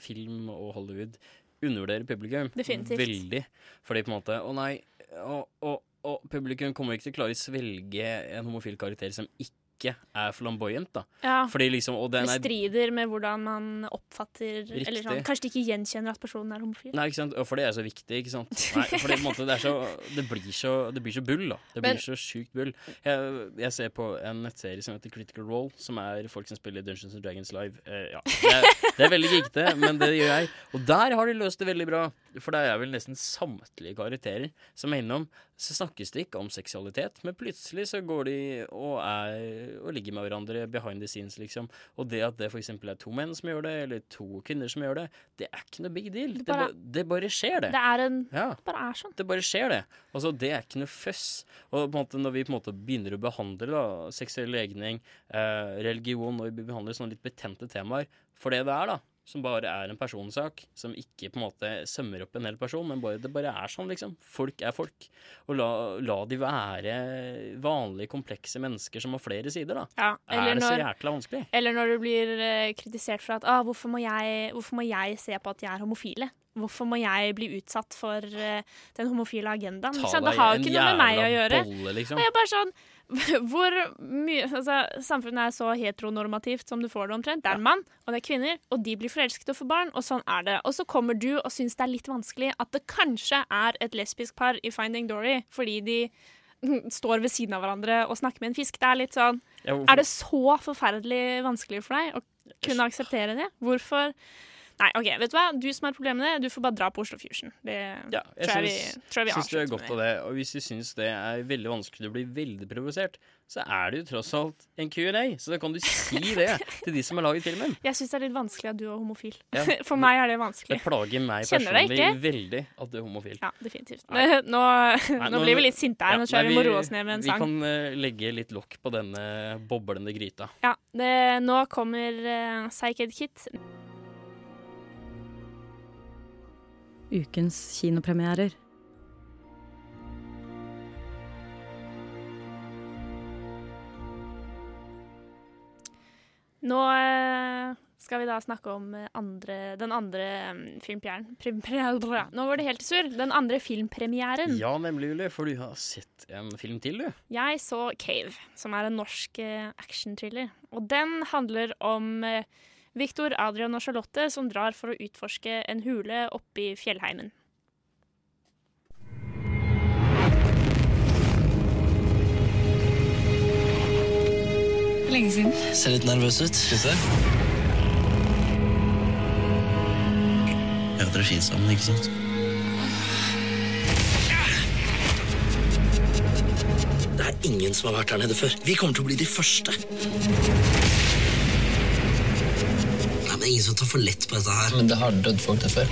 film og Hollywood undervurderer publikum Definitivt. veldig. Fordi på en måte Å nei, og, og, og publikum kommer ikke til å klare å svelge en homofil karakter som ikke er flamboyant, da. Ja. Fordi liksom Og den Det er strider med hvordan man oppfatter Eller sånn, Kanskje de ikke gjenkjenner at personen er homofil. Nei, ikke sant? Og for det er så viktig, ikke sant? Nei, for det, måte, det, er så, det, blir så, det blir så bull, da. Det Men- blir så sjukt bull. Jeg, jeg ser på en nettserie som heter Critical Role, som er folk som spiller Dungeons and Dragons live. Eh, ja, det er, det er veldig geekete, men det gjør jeg. Og der har de løst det veldig bra. For det er vel nesten samtlige karakterer som er innom. Så snakkes det ikke om seksualitet, men plutselig så går de og, er, og ligger med hverandre behind the scenes, liksom. Og det at det f.eks. er to menn som gjør det, eller to kvinner som gjør det, det er ikke noe big deal. Det bare- bare, det bare skjer, det. Det er en Ja. Det bare er sånn. Det bare skjer, det. Altså, det er ikke noe føss. Og på en måte, når vi på en måte begynner å behandle da, seksuell legning, eh, religion, når vi behandler sånne litt betente temaer for det det er, da, som bare er en personsak, som ikke på en måte sømmer opp en hel person, men bare, det bare er sånn, liksom. Folk er folk. Og la, la de være vanlige, komplekse mennesker som har flere sider, da. Ja, er det så jækla vanskelig? Eller når du blir eh, kritisert for at ah, hvorfor, må jeg, 'Hvorfor må jeg se på at de er homofile?' Hvorfor må jeg bli utsatt for uh, den homofile agendaen? Deg Det har jo ikke noe med meg å gjøre. bolle, liksom. Og jeg bare sånn hvor mye altså, Samfunnet er så heteronormativt som du får det omtrent. Det er en mann, og det er kvinner, og de blir forelsket og får barn, og sånn er det. Og så kommer du og syns det er litt vanskelig at det kanskje er et lesbisk par i Finding Dory, fordi de står ved siden av hverandre og snakker med en fisk. Det er litt sånn Ja, Er det så forferdelig vanskelig for deg å kunne akseptere det? Hvorfor Nei, OK, vet du hva? Du som har problemer med det, du får bare dra på Oslo Fusion. Det Ja, tror jeg jeg vi, tror jeg vi syns du er godt av det. Og hvis du syns det er veldig vanskelig å bli veldig provosert, så er det jo tross alt en Q&A. Så da kan du si det til de som har laget filmen. Jeg syns det er litt vanskelig at du er homofil. Ja. For meg er det vanskelig. Det plager meg personlig veldig at du er homofil. Ja, definitivt. Nei. Nå, Nei, nå blir vi litt sinte her. Ja, Nå tror jeg nei, vi må roe oss ned med en Vi sang. kan uh, legge litt lokk på denne boblende gryta. Ja, det, nå kommer uh, Psyched Kit. Ukens kinopremierer. Nå eh, skal vi da snakke om eh, andre, den andre um, filmpremieren. Nå var det helt sur! Den andre filmpremieren. Ja, nemlig, Julie, for du har sett en film til, du. Jeg så Cave, som er en norsk eh, actionthriller. Og den handler om Victor, Adrian og Charlotte som drar for å utforske en hule oppi fjellheimen. Lenge siden. Ser litt nervøs ut. Syns du? Ja, dere er fint sammen, ikke sant? Det er ingen som har vært her nede før. Vi kommer til å bli de første. Nei, er ingen som tar for lett på dette her. Men det har dødd folk der før.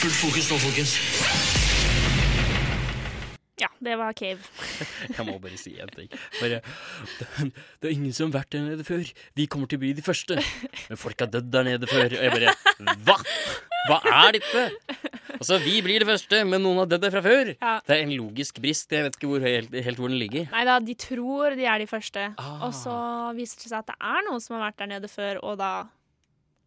Fullt fokus nå, folkens. Det var Cave. Jeg må bare si en ting. Bare, det, det er ingen som har vært der nede før. Vi kommer til å bli de første. Men folk har dødd der nede før. Og jeg bare Hva?! Hva er dette?! Altså, vi blir det første, men noen har dødd der fra før. Ja. Det er en logisk brist. Jeg vet ikke hvor, helt, helt hvor den ligger. Nei da, de tror de er de første. Ah. Og så viser det seg at det er noen som har vært der nede før, og da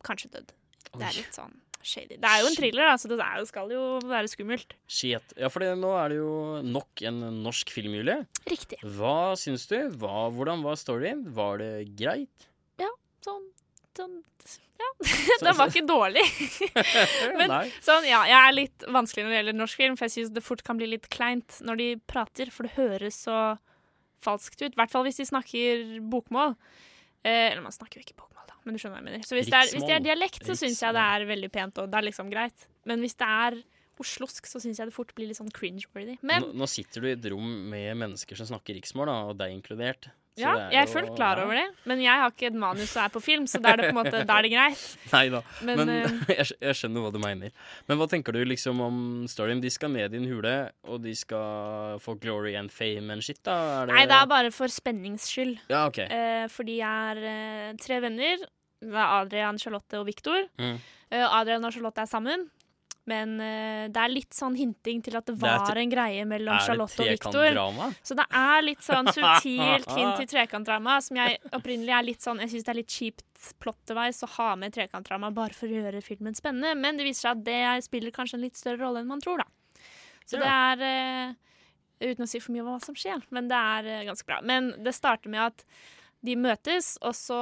kanskje dødd. Det er litt sånn shady. Det er jo en thriller, da, så det er jo, skal jo være skummelt. Shit. Ja, for nå er det jo nok en norsk film, Julie. Riktig. Hva syns du? Hva, hvordan var storyen? Var det greit? Ja, sånn sånn Ja, den var ikke dårlig. Men sånn, ja, jeg er litt vanskelig når det gjelder norsk film, for jeg syns det fort kan bli litt kleint når de prater, for det høres så falskt ut. I hvert fall hvis de snakker bokmål. Eh, eller man snakker jo ikke bokmål, men du skjønner hva jeg mener. Så hvis det er, hvis det er dialekt, så syns jeg det er veldig pent, og det er liksom greit. Men hvis det er oslosk, så syns jeg det fort blir litt sånn cringe-worthy. Men Nå, nå sitter du i et rom med mennesker som snakker riksmål, da, og deg inkludert. Så ja, er jeg er jo- fullt klar over det. Men jeg har ikke et manus som er på film, så da er det på en måte, da er det greit. Nei da, Men, men, uh, jeg, skjønner hva du mener. Men hva tenker du liksom om storyen? De skal ned i en hule, og de skal få glory and fame and shit, da? Det... Nei, det er bare for spenningsskyld. Ja, okay. uh, for de er uh, tre venner. Det er Adrian, Charlotte og Viktor. Mm. Eh, Adrian og Charlotte er sammen. Men uh, det er litt sånn hinting til at det var det en greie mellom Charlotte og Victor. Så det er litt sånn subtilt hint til trekantdrama, som jeg opprinnelig er litt sånn Jeg syns det er litt kjipt plot-device å ha med trekantdrama bare for å gjøre filmen spennende, men det viser seg at det spiller kanskje en litt større rolle enn man tror, da. Så det er uh, Uten å si for mye om hva som skjer, men det er uh, ganske bra. Men det starter med at de møtes, og så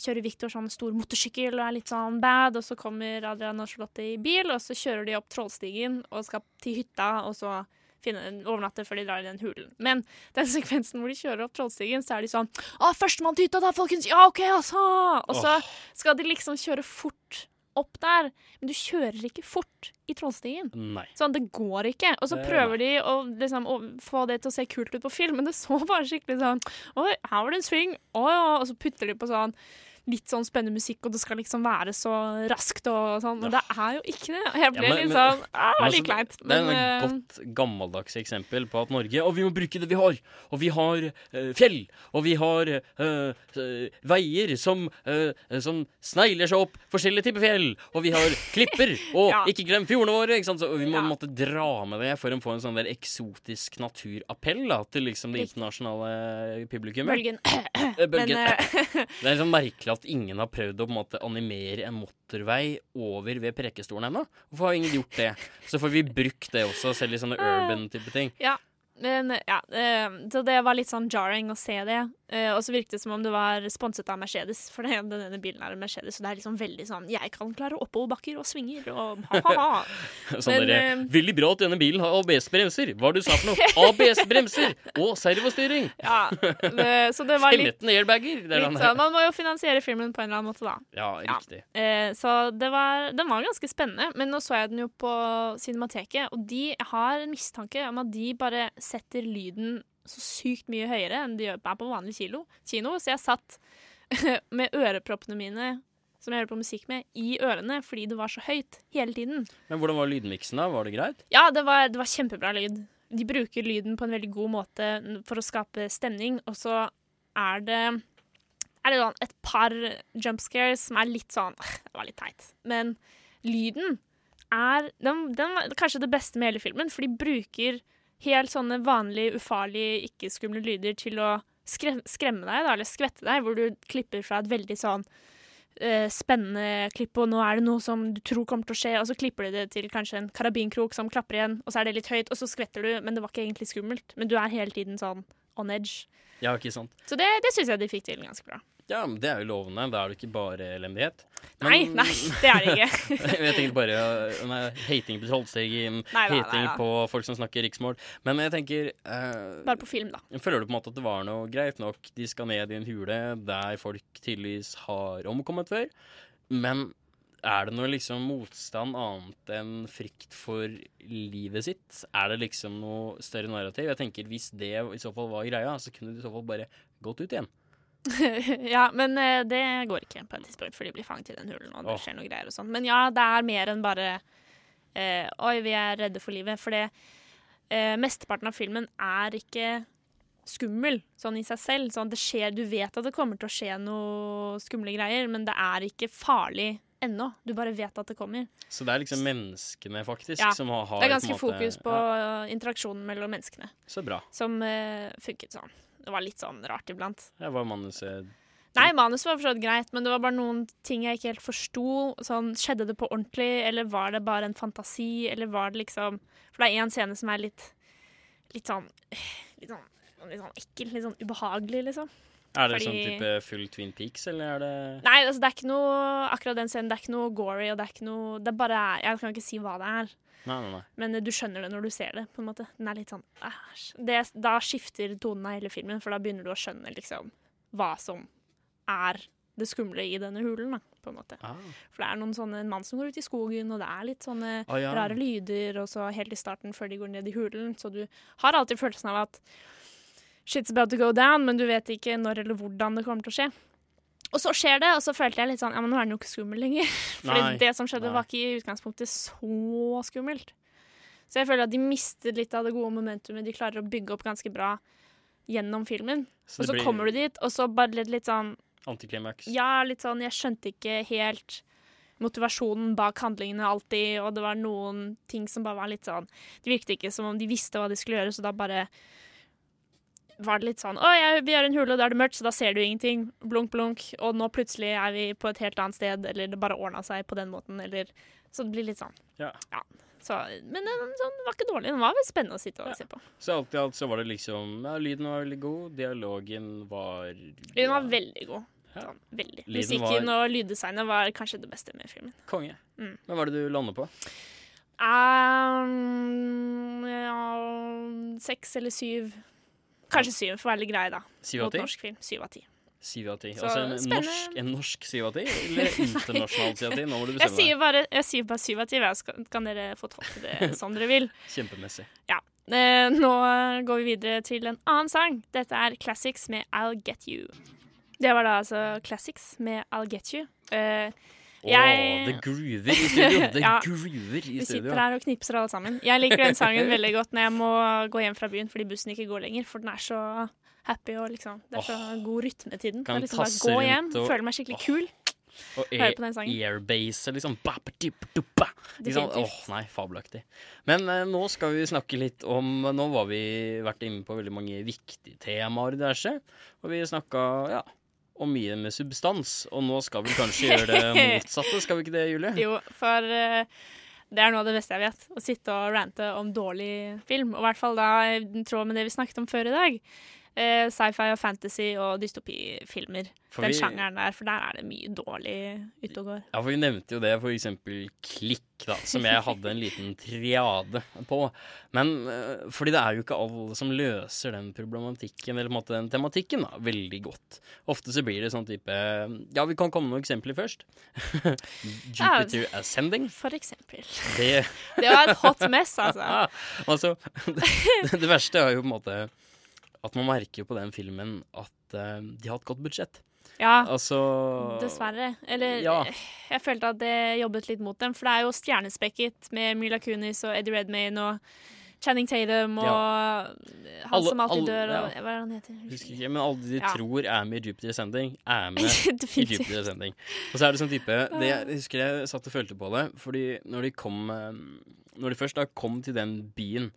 kjører Victor sånn stor motorsykkel og er litt sånn bad, og så kommer Adrian og Charlotte i bil, og så kjører de opp Trollstigen og skal til hytta, og så finne overnatte før de drar i den hulen. Men den sekvensen hvor de kjører opp Trollstigen, så er de sånn Å, førstemann til hytta, da, folkens! Ja, OK, altså! Og så skal de liksom kjøre fort opp der, men du kjører ikke fort i Trollstigen. Nei. Sånn, det går ikke. Og så Det- prøver de å, liksom, å få det til å se kult ut på film, men det så bare skikkelig sånn Oi, her var det en sving. Å ja. Og så putter de på sånn litt sånn spennende musikk, og det skal liksom være så raskt og sånn. Men det er jo ikke det. Jeg ble Ja, men- litt sånn ah, Det er altså, litt kleint. Det er et eh, godt gammeldags eksempel på at Norge Og vi må bruke det vi har. Og vi har eh, fjell. Og vi har eh, veier som, som snegler seg opp forskjellige typer fjell. Og vi har klipper. Og Ja. ikke glem fjordene våre. Ikke sant? Så vi må måtte dra med det for å få en sånn der eksotisk naturappell da, til liksom det internasjonale publikummet. Bølgen. Bølgen. Men, det er liksom merkelig at ingen har prøvd å på en måte animere en motorvei over ved Prekestolen ennå. Hvorfor har ingen gjort det? Så får vi brukt det også, selv i sånne urban-type ting. Ja. Men ja, eh, så det var litt sånn jarring å se det. Eh, og så virket det som om det var sponset av Mercedes, for det, denne bilen er en Mercedes. Så det er liksom veldig sånn Jeg kan klare oppoverbakker og svinger og ha-ha-ha. Sånn dere, eh, Veldig bra at denne bilen har ABS-bremser. Hva har du sa for noe? ABS-bremser og servostyring. Ja, det, så det var litt, 15 airbager. Er litt sånn. Man må jo finansiere filmen på en eller annen måte, da. Ja, riktig. Eh, så det var, den var ganske spennende. Men nå så jeg den jo på Cinemateket, og de har en mistanke om at de bare setter lyden så sykt mye høyere enn de gjør på vanlig kilo, kino. Så jeg satt med øreproppene mine, som jeg hører på musikk med, i ørene fordi det var så høyt hele tiden. Men hvordan var lydmiksen da? Var det greit? Ja, det var, det var kjempebra lyd. De bruker lyden på en veldig god måte for å skape stemning, og så er det er det sånn et par jump scares som er litt sånn «Åh, Det var litt teit. Men lyden er den, den kanskje det beste med hele filmen, for de bruker helt sånne vanlige, ufarlige, ikke-skumle lyder til å skre skremme deg, da, eller skvette deg, hvor du klipper fra et veldig sånn eh, spennende klipp, og nå er det noe som du tror kommer til å skje, og så klipper du det til kanskje en karabinkrok som klapper igjen, og så er det litt høyt, og så skvetter du, men det var ikke egentlig skummelt. Men du er hele tiden sånn on edge. Ja, ikke sant? Så det, det syns jeg de fikk til ganske bra. Ja, men det er jo lovende. Da er det ikke bare elendighet. Men- Nei, nei, det er det ikke. jeg tenkte bare nei, hating på Trollstigen, hating på folk som snakker riksmål. Men jeg tenker eh, Bare på film, da. Føler du på en måte at det var noe greit nok? De skal ned i en hule der folk tydeligvis har omkommet før. Men er det noe liksom motstand annet enn frykt for livet sitt? Er det liksom noe større narrativ? Jeg tenker Hvis det i så fall var greia, så kunne de i så fall bare gått ut igjen. ja, men eh, det går ikke på et tidspunkt, for de blir fanget i den hulen, og det skjer noe greier og sånn. Men ja, det er mer enn bare eh, Oi, vi er redde for livet. For det eh, mesteparten av filmen er ikke skummel sånn i seg selv. Sånn, det skjer, du vet at det kommer til å skje noe skumle greier, men det er ikke farlig ennå. Du bare vet at det kommer. Så det er liksom menneskene, faktisk, Ja, som har, har det er på ganske måte- fokus på ja, interaksjonen mellom menneskene, Så bra. som uh, funket sånn. Det var litt sånn rart iblant. Ja, var manuset Nei, manuset var for så vidt greit, men det var bare noen ting jeg ikke helt forsto. Sånn, skjedde det på ordentlig, eller var det bare en fantasi, eller var det liksom For det er én scene som er litt Litt sånn Litt sånn, litt sånn ekkel, litt sånn ubehagelig, liksom. Er det Fordi- sånn type full Twin Peaks, eller er det Nei, altså, det er ikke noe akkurat den scenen. Det er ikke noe gory, og det er ikke noe Det er bare Jeg kan ikke si hva det er. Nei, nei, nei. Men eh, du skjønner det når du ser det. på en måte Den er litt sånn. Det- Da skifter tonen av hele filmen, for da begynner du å skjønne liksom hva som er det skumle i denne hulen. da, på en måte. Ah. For det er noen sånne en mann som går ut i skogen, og det er litt sånne Ah, ja. rare lyder, og så helt i starten før de går ned i hulen. Så du har alltid følelsen av at shit's about to go down, men du vet ikke når eller hvordan det kommer til å skje. Og så skjer det, og så følte jeg litt sånn Ja, men nå er den jo ikke skummel lenger. Fordi Nei, det som skjedde, nei. var ikke i utgangspunktet så skummelt. Så jeg føler at de mistet litt av det gode momentumet de klarer å bygge opp ganske bra gjennom filmen. Så og så blir- kommer du dit, og så bare litt, litt sånn Antiklimaks. Ja, litt sånn Jeg skjønte ikke helt motivasjonen bak handlingene alltid, og det var noen ting som bare var litt sånn Det virket ikke som om de visste hva de skulle gjøre, så da bare var det litt sånn Å, jeg, vi har en hule, og da er det mørkt, så da ser du ingenting. Blunk, blunk. Og nå plutselig er vi på et helt annet sted, eller det bare ordna seg på den måten, eller Så det blir litt sånn. Ja. Så, men den, sånn, var ikke dårlig. Den var vel spennende å sitte og se på. Så alt i alt så var det liksom Ja, lyden var veldig god, dialogen var Lyden var veldig god. Sånn, veldig. Lyden Musikken var- og lyddesignet var kanskje det beste med filmen. konge. Mm. Men hva er det du lander på? Um, ja, seks eller syv. Kanskje syv, for å være litt grei, da. Syv av ti? norsk film. Syv av ti. Syv av ti. Så Altså en spennende. norsk, en norsk syv av ti, eller internasjonal syv av ti? Nå må du Jeg bestemme sier deg. bare, jeg sier bare syv av ti. hva Kan dere få tolke det som dere vil? Kjempemessig. Ja. Eh, nå går vi videre til en annen sang. Dette er Classics med I'll Get You. Det var da altså Classics med I'll Get You. Eh, Åh, det groover i studio. Det Ja. groover i Vi sitter her og knipser alle sammen. Jeg liker den sangen veldig godt når jeg må gå hjem fra byen fordi bussen ikke går lenger, for den er så happy og liksom Det er så god rytme til den. Kan liksom bare gå hjem, og- føle meg skikkelig kul. Og Høre på den sangen. airbase, liksom. Ba-ba-dip-duppa. Ikke sant? Åh, nei, fabelaktig. Men eh, nå skal vi snakke litt om Nå har vi vært inne på veldig mange viktige temaer i diverse. Og vi snakka ja, om mye med substans. Og nå skal vi kanskje gjøre det motsatte, skal vi ikke det, Julie? Jo, for uh, det er noe av det beste jeg vet. Å sitte og rante om dårlig film. Og i hvert fall da i tråd med det vi snakket om før i dag. Eh, Sci-fi og fantasy og dystopifilmer. For Den vi- sjangeren der, for der er det mye dårlig ute og går. Ja, for Vi nevnte jo det, for eksempel Klikk, da, som jeg hadde en liten triade på. Men eh, fordi det er jo ikke alle som løser den problematikken, eller på en måte den tematikken, da, veldig godt. Ofte så blir det sånn type Ja, vi kan komme med noen eksempler først. Jupiter Ascending. For eksempel. Det, Det var et hot mess, altså. altså det, det verste er jo på en måte at man merker jo på den filmen at uh, de har et godt budsjett. Ja, Altså dessverre. Eller Ja. jeg følte at det jobbet litt mot dem, for det er jo stjernespekket med Mila Kunis og Eddie Redmayne og Channing Tatum og han Alle- som alltid dør, og ja. hva er det han heter? Husker ikke, men alle de Ja. tror er med i Jupiter Sending, er med i. Jupiter Sending. Og så er det sånn type det, Jeg husker jeg satt og følte på det, fordi når de kom eh, Når de først da kom til den byen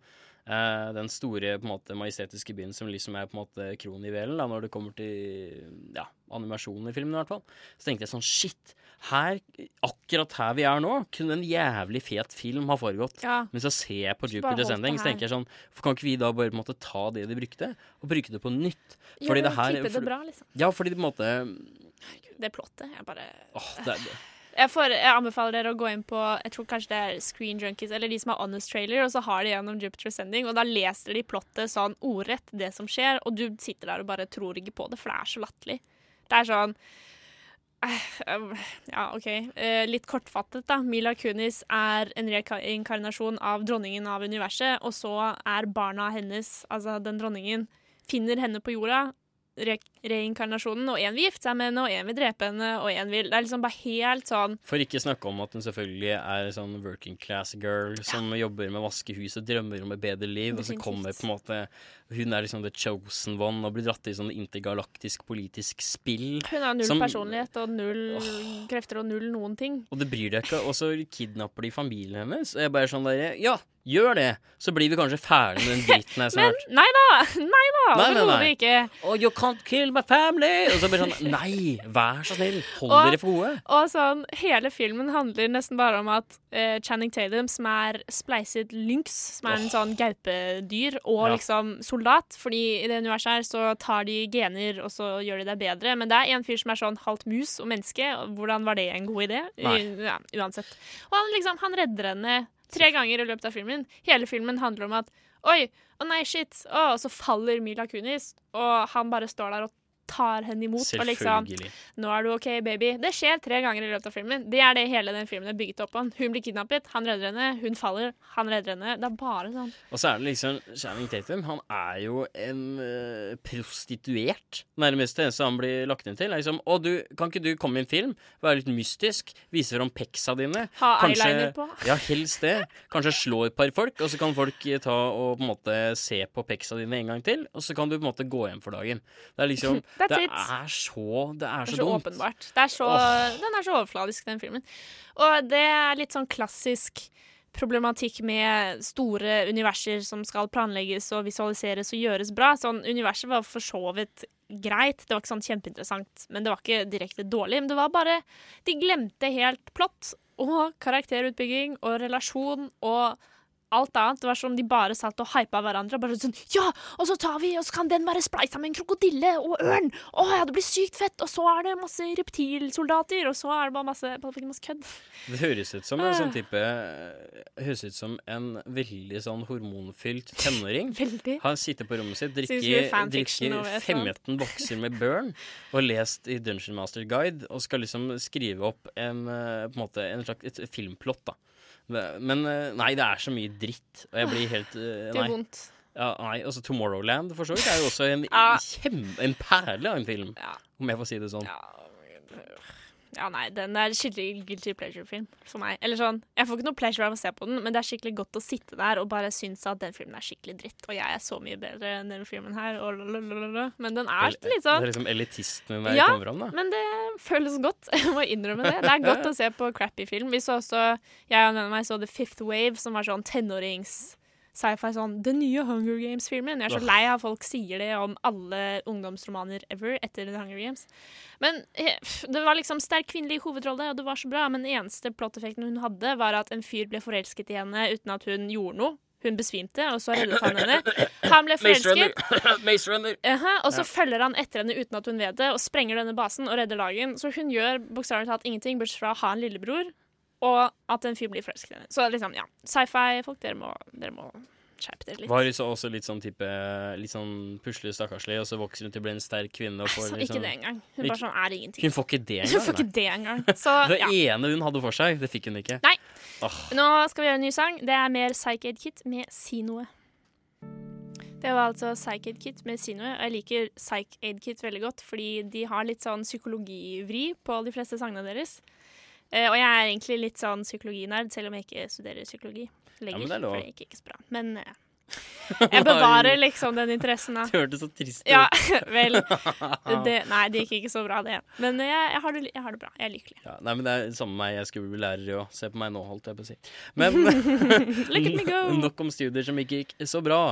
eh, den store på en måte majestetiske byen som liksom er på en måte kronjuvelen da, når det kommer til ja, animasjonen i filmen, i hvert fall. Så tenkte jeg sånn Shit! Her, akkurat her vi er nå, kunne en jævlig fet film ha foregått. Ja. Men så ser jeg på Jupiter sending, så tenker jeg sånn for kan ikke vi da bare på en måte ta det de brukte, og bruke det på nytt? Gjøre det, klippe det bra, liksom. Ja, fordi det på en måte Det plottet. Jeg bare Åh, det er det. Jeg, får, jeg anbefaler dere å gå inn på Jeg tror kanskje det er Screen Junkies, eller de som har Honest Trailer, og så har de gjennom Jupiter Sending, og da leser de plottet sånn ordrett, det som skjer, og du sitter der og bare tror ikke på det, for det er så latterlig. Det er sånn eh, Ja, OK. Eh, litt kortfattet, da. Mila Kunis er en reinkarnasjon av dronningen av universet, og så er barna hennes, altså den dronningen, finner henne på jorda. Re reinkarnasjonen, og én vil gifte seg med henne, og én vil drepe henne, og én vil Det er liksom bare helt sånn For ikke snakke om at hun selvfølgelig er sånn working class girl som jobber med vaskehuset, drømmer om et bedre liv, og så kommer på en måte Hun er liksom the chosen one og blir dratt i sånn intergalaktisk politisk spill. Hun har null som- personlighet og null krefter og null noen ting. Og det bryr deg ikke, og så kidnapper de familien hennes. Og jeg bare sånn der Ja, gjør det! Så blir vi kanskje ferdig med den dritten her Men nei da! Nei da! Overhodet ikke. Oh, you can't kill my family! Og så blir det sånn Nei, vær så snill, hold Og- dere for gode. Og sånn, hele filmen handler nesten bare om at uh, Channing Tatum, som er spleiset lynx, som er en sånn gaupedyr, og Ja. liksom soldat, fordi i det universet her så tar de gener, og så gjør de deg bedre. Men det er en fyr som er sånn halvt mus og menneske. Hvordan var det en god idé? Nei. Ja, uansett. Og han liksom, han redder henne tre ganger i løpet av filmen. Hele filmen handler om at Oi, å nei, shit. Å, og så faller Mila Kunis, og han bare står der og tar henne imot. Og liksom. Nå er du OK, baby. Det skjer tre ganger i løpet av filmen. Det er det hele den filmen er bygget opp om. Hun blir kidnappet, han redder henne. Hun faller, han redder henne. Det er bare sånn. Og så er det liksom Channing Tatum, han er jo en uh, prostituert, nærmest. Det eneste han blir lagt inn til, er liksom Å, du, kan ikke du komme i en film? Være litt mystisk? Vise fram peksa dine? Ha eyeliner på. Ja, helst det. Kanskje slå et par folk, og så kan folk eh, ta og på en måte se på peksa dine en gang til, og så kan du på en måte gå hjem for dagen. Det er liksom That's Det it. er så Det er Det er så dumt. åpenbart. Det er så, oh. Den er så overfladisk, den filmen. Og det er litt sånn klassisk problematikk med store universer som skal planlegges og visualiseres og gjøres bra. Sånn, universet var for så vidt greit, det var ikke sånn kjempeinteressant, men det var ikke direkte dårlig. Men det var bare De glemte helt plott og karakterutbygging og relasjon og alt annet. Det var som de bare satt og hypa hverandre. og Bare sånn Ja, og så tar vi, og så kan den være spleisa med en krokodille og ørn! Å ja, det blir sykt fett! Og så er det masse reptilsoldater, og så er det bare masse, bare masse kødd. Det høres ut som en sånn Ah. type Høres ut som en veldig sånn hormonfylt tenåring. Veldig. Han sitter på rommet sitt, er drikker, drikker og et eller annet. 15 bokser med Burn og lest i Dungeon Master Guide og skal liksom skrive opp en, eh, på en måte, en slags et filmplott, da. Men eh, nei, det er så mye dritt, og jeg blir helt Nei. Det er vondt. Ja, nei, altså Tomorrowland for så vidt er jo også en, Ja. kjem, en perle av en film, ja. om jeg får si det sånn. Ja, nei, den er skikkelig guilty pleasure-film for meg. Eller sånn, Jeg får ikke noe pleasure av å se på den, men det er skikkelig godt å sitte der og bare synes at den filmen er skikkelig dritt, og jeg er så mye bedre enn den filmen her, og lalalala. Men den er litt sånn Det er liksom elitist med meg ja, kommer fram, da. men det føles godt. Jeg må innrømme det. Det er godt å se på crappy film. Vi så også, jeg og vennene meg så The Fifth Wave, som var sånn tenårings sci-fi sånn Den nye Hunger Games-filmen. Jeg er så lei av folk sier det om alle ungdomsromaner ever etter The Hunger Games. Men eh, det var liksom sterk kvinnelig hovedrolle, og det var så bra. Men den eneste plotteffekten hun hadde, var at en fyr ble forelsket i henne uten at hun gjorde noe. Hun besvimte, og så reddet han henne. Han ble forelsket. Maze Runner. -huh. og så Ja. følger han etter henne uten at hun vet det, og sprenger denne basen og redder lagen. Så hun gjør bokstavelig talt ingenting, bortsett fra å ha en lillebror, og at en fyr blir forelsket i henne. Så liksom, ja. Sci-fi-folk, dere, må- dere må skjerpe dere litt. Var liksom også litt sånn type Litt sånn pusle stakkarslig, og så vokser hun til å bli en sterk kvinne. Og får altså, liksom, ikke det engang. Hun bare sånn er ingenting. Hun får ikke det engang? Hun får ikke det engang. Så det ja. ene hun hadde for seg, det fikk hun ikke. Nei. Oh. Nå skal vi gjøre en ny sang. Det er mer Psych Aid Kit med Si noe. Det var altså Psych Aid Kit med Si noe. Og jeg liker Psych Aid Kit veldig godt, fordi de har litt sånn psykologivri på de fleste sangene deres. Eh, og jeg er egentlig litt sånn psykologinerd, selv om jeg ikke studerer psykologi lenger. men det. For det gikk ikke så bra. Men eh, jeg bevarer liksom den interessen, da. Det hørtes så trist ut. Ja, vel. Det, nei, det gikk ikke så bra, det. Men jeg, jeg, har, det, jeg har det bra. Jeg er lykkelig. Ja, nei, men det er samme meg. Jeg skulle bli lærer jo. Se på meg nå, holdt jeg på å si. Men nok om studier som ikke gikk så bra.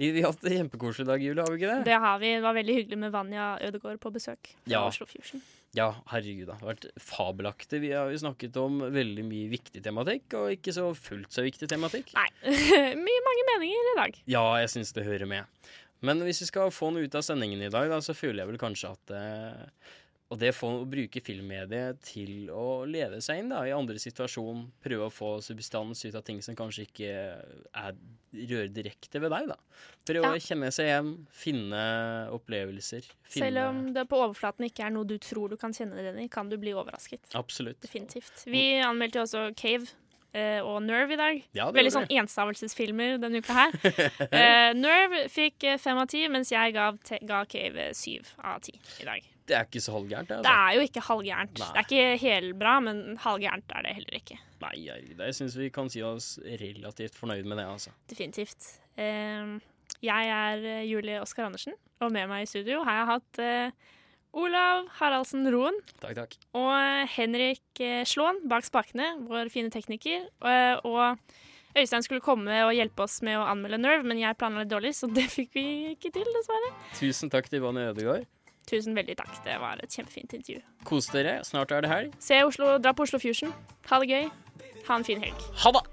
Vi har hatt det kjempekoselig i dag, Julie, har vi ikke det? Det har vi. Det var veldig hyggelig med Vanja Ødegaard på besøk. fra Ja. Oslo Fusion. Ja, herregud, det har vært fabelaktig. Vi har jo snakket om veldig mye viktig tematikk, og ikke så fullt så viktig tematikk. Nei. Mye mange meninger i dag. Ja, jeg syns det hører med. Men hvis vi skal få noe ut av sendingen i dag, da, så føler jeg vel kanskje at eh, Og det få, å bruke filmmediet til å leve seg inn da, i andre situasjon, prøve å få substans ut av ting som kanskje ikke er, rører direkte ved deg, da. Prøve Ja. å kjenne seg igjen, finne opplevelser. Finne Selv om det på overflaten ikke er noe du tror du kan kjenne deg igjen i, kan du bli overrasket. Absolutt. Definitivt. Vi anmeldte jo også Cave Uh, og Nerve i dag. Ja, Veldig sånn enstavelsesfilmer denne uka her. uh, Nerve fikk eh, fem av ti, mens jeg ga, te, ga Cave syv av ti i dag. Det er ikke så halvgærent, det. Det Altså. er jo ikke halvgærent. Det er ikke helbra, men halvgærent er det heller ikke. Nei, jeg, syns vi kan si oss relativt fornøyd med det, altså. Definitivt. Eh, jeg er eh, Julie Oskar Andersen, og med meg i studio har jeg hatt eh, Olav Haraldsen Roen Takk, takk. og eh, Henrik Slåen bak spakene, vår fine tekniker. Og Øystein skulle komme og hjelpe oss med å anmelde Nerve, men jeg planla litt dårlig, så det fikk vi ikke til, dessverre. Tusen takk til Ivani Ødegaard. Tusen veldig takk. Det var et kjempefint intervju. Kos dere. Snart er det helg. Se Oslo, dra på Oslo Fusion. Ha det gøy. Ha en fin helg. Ha det!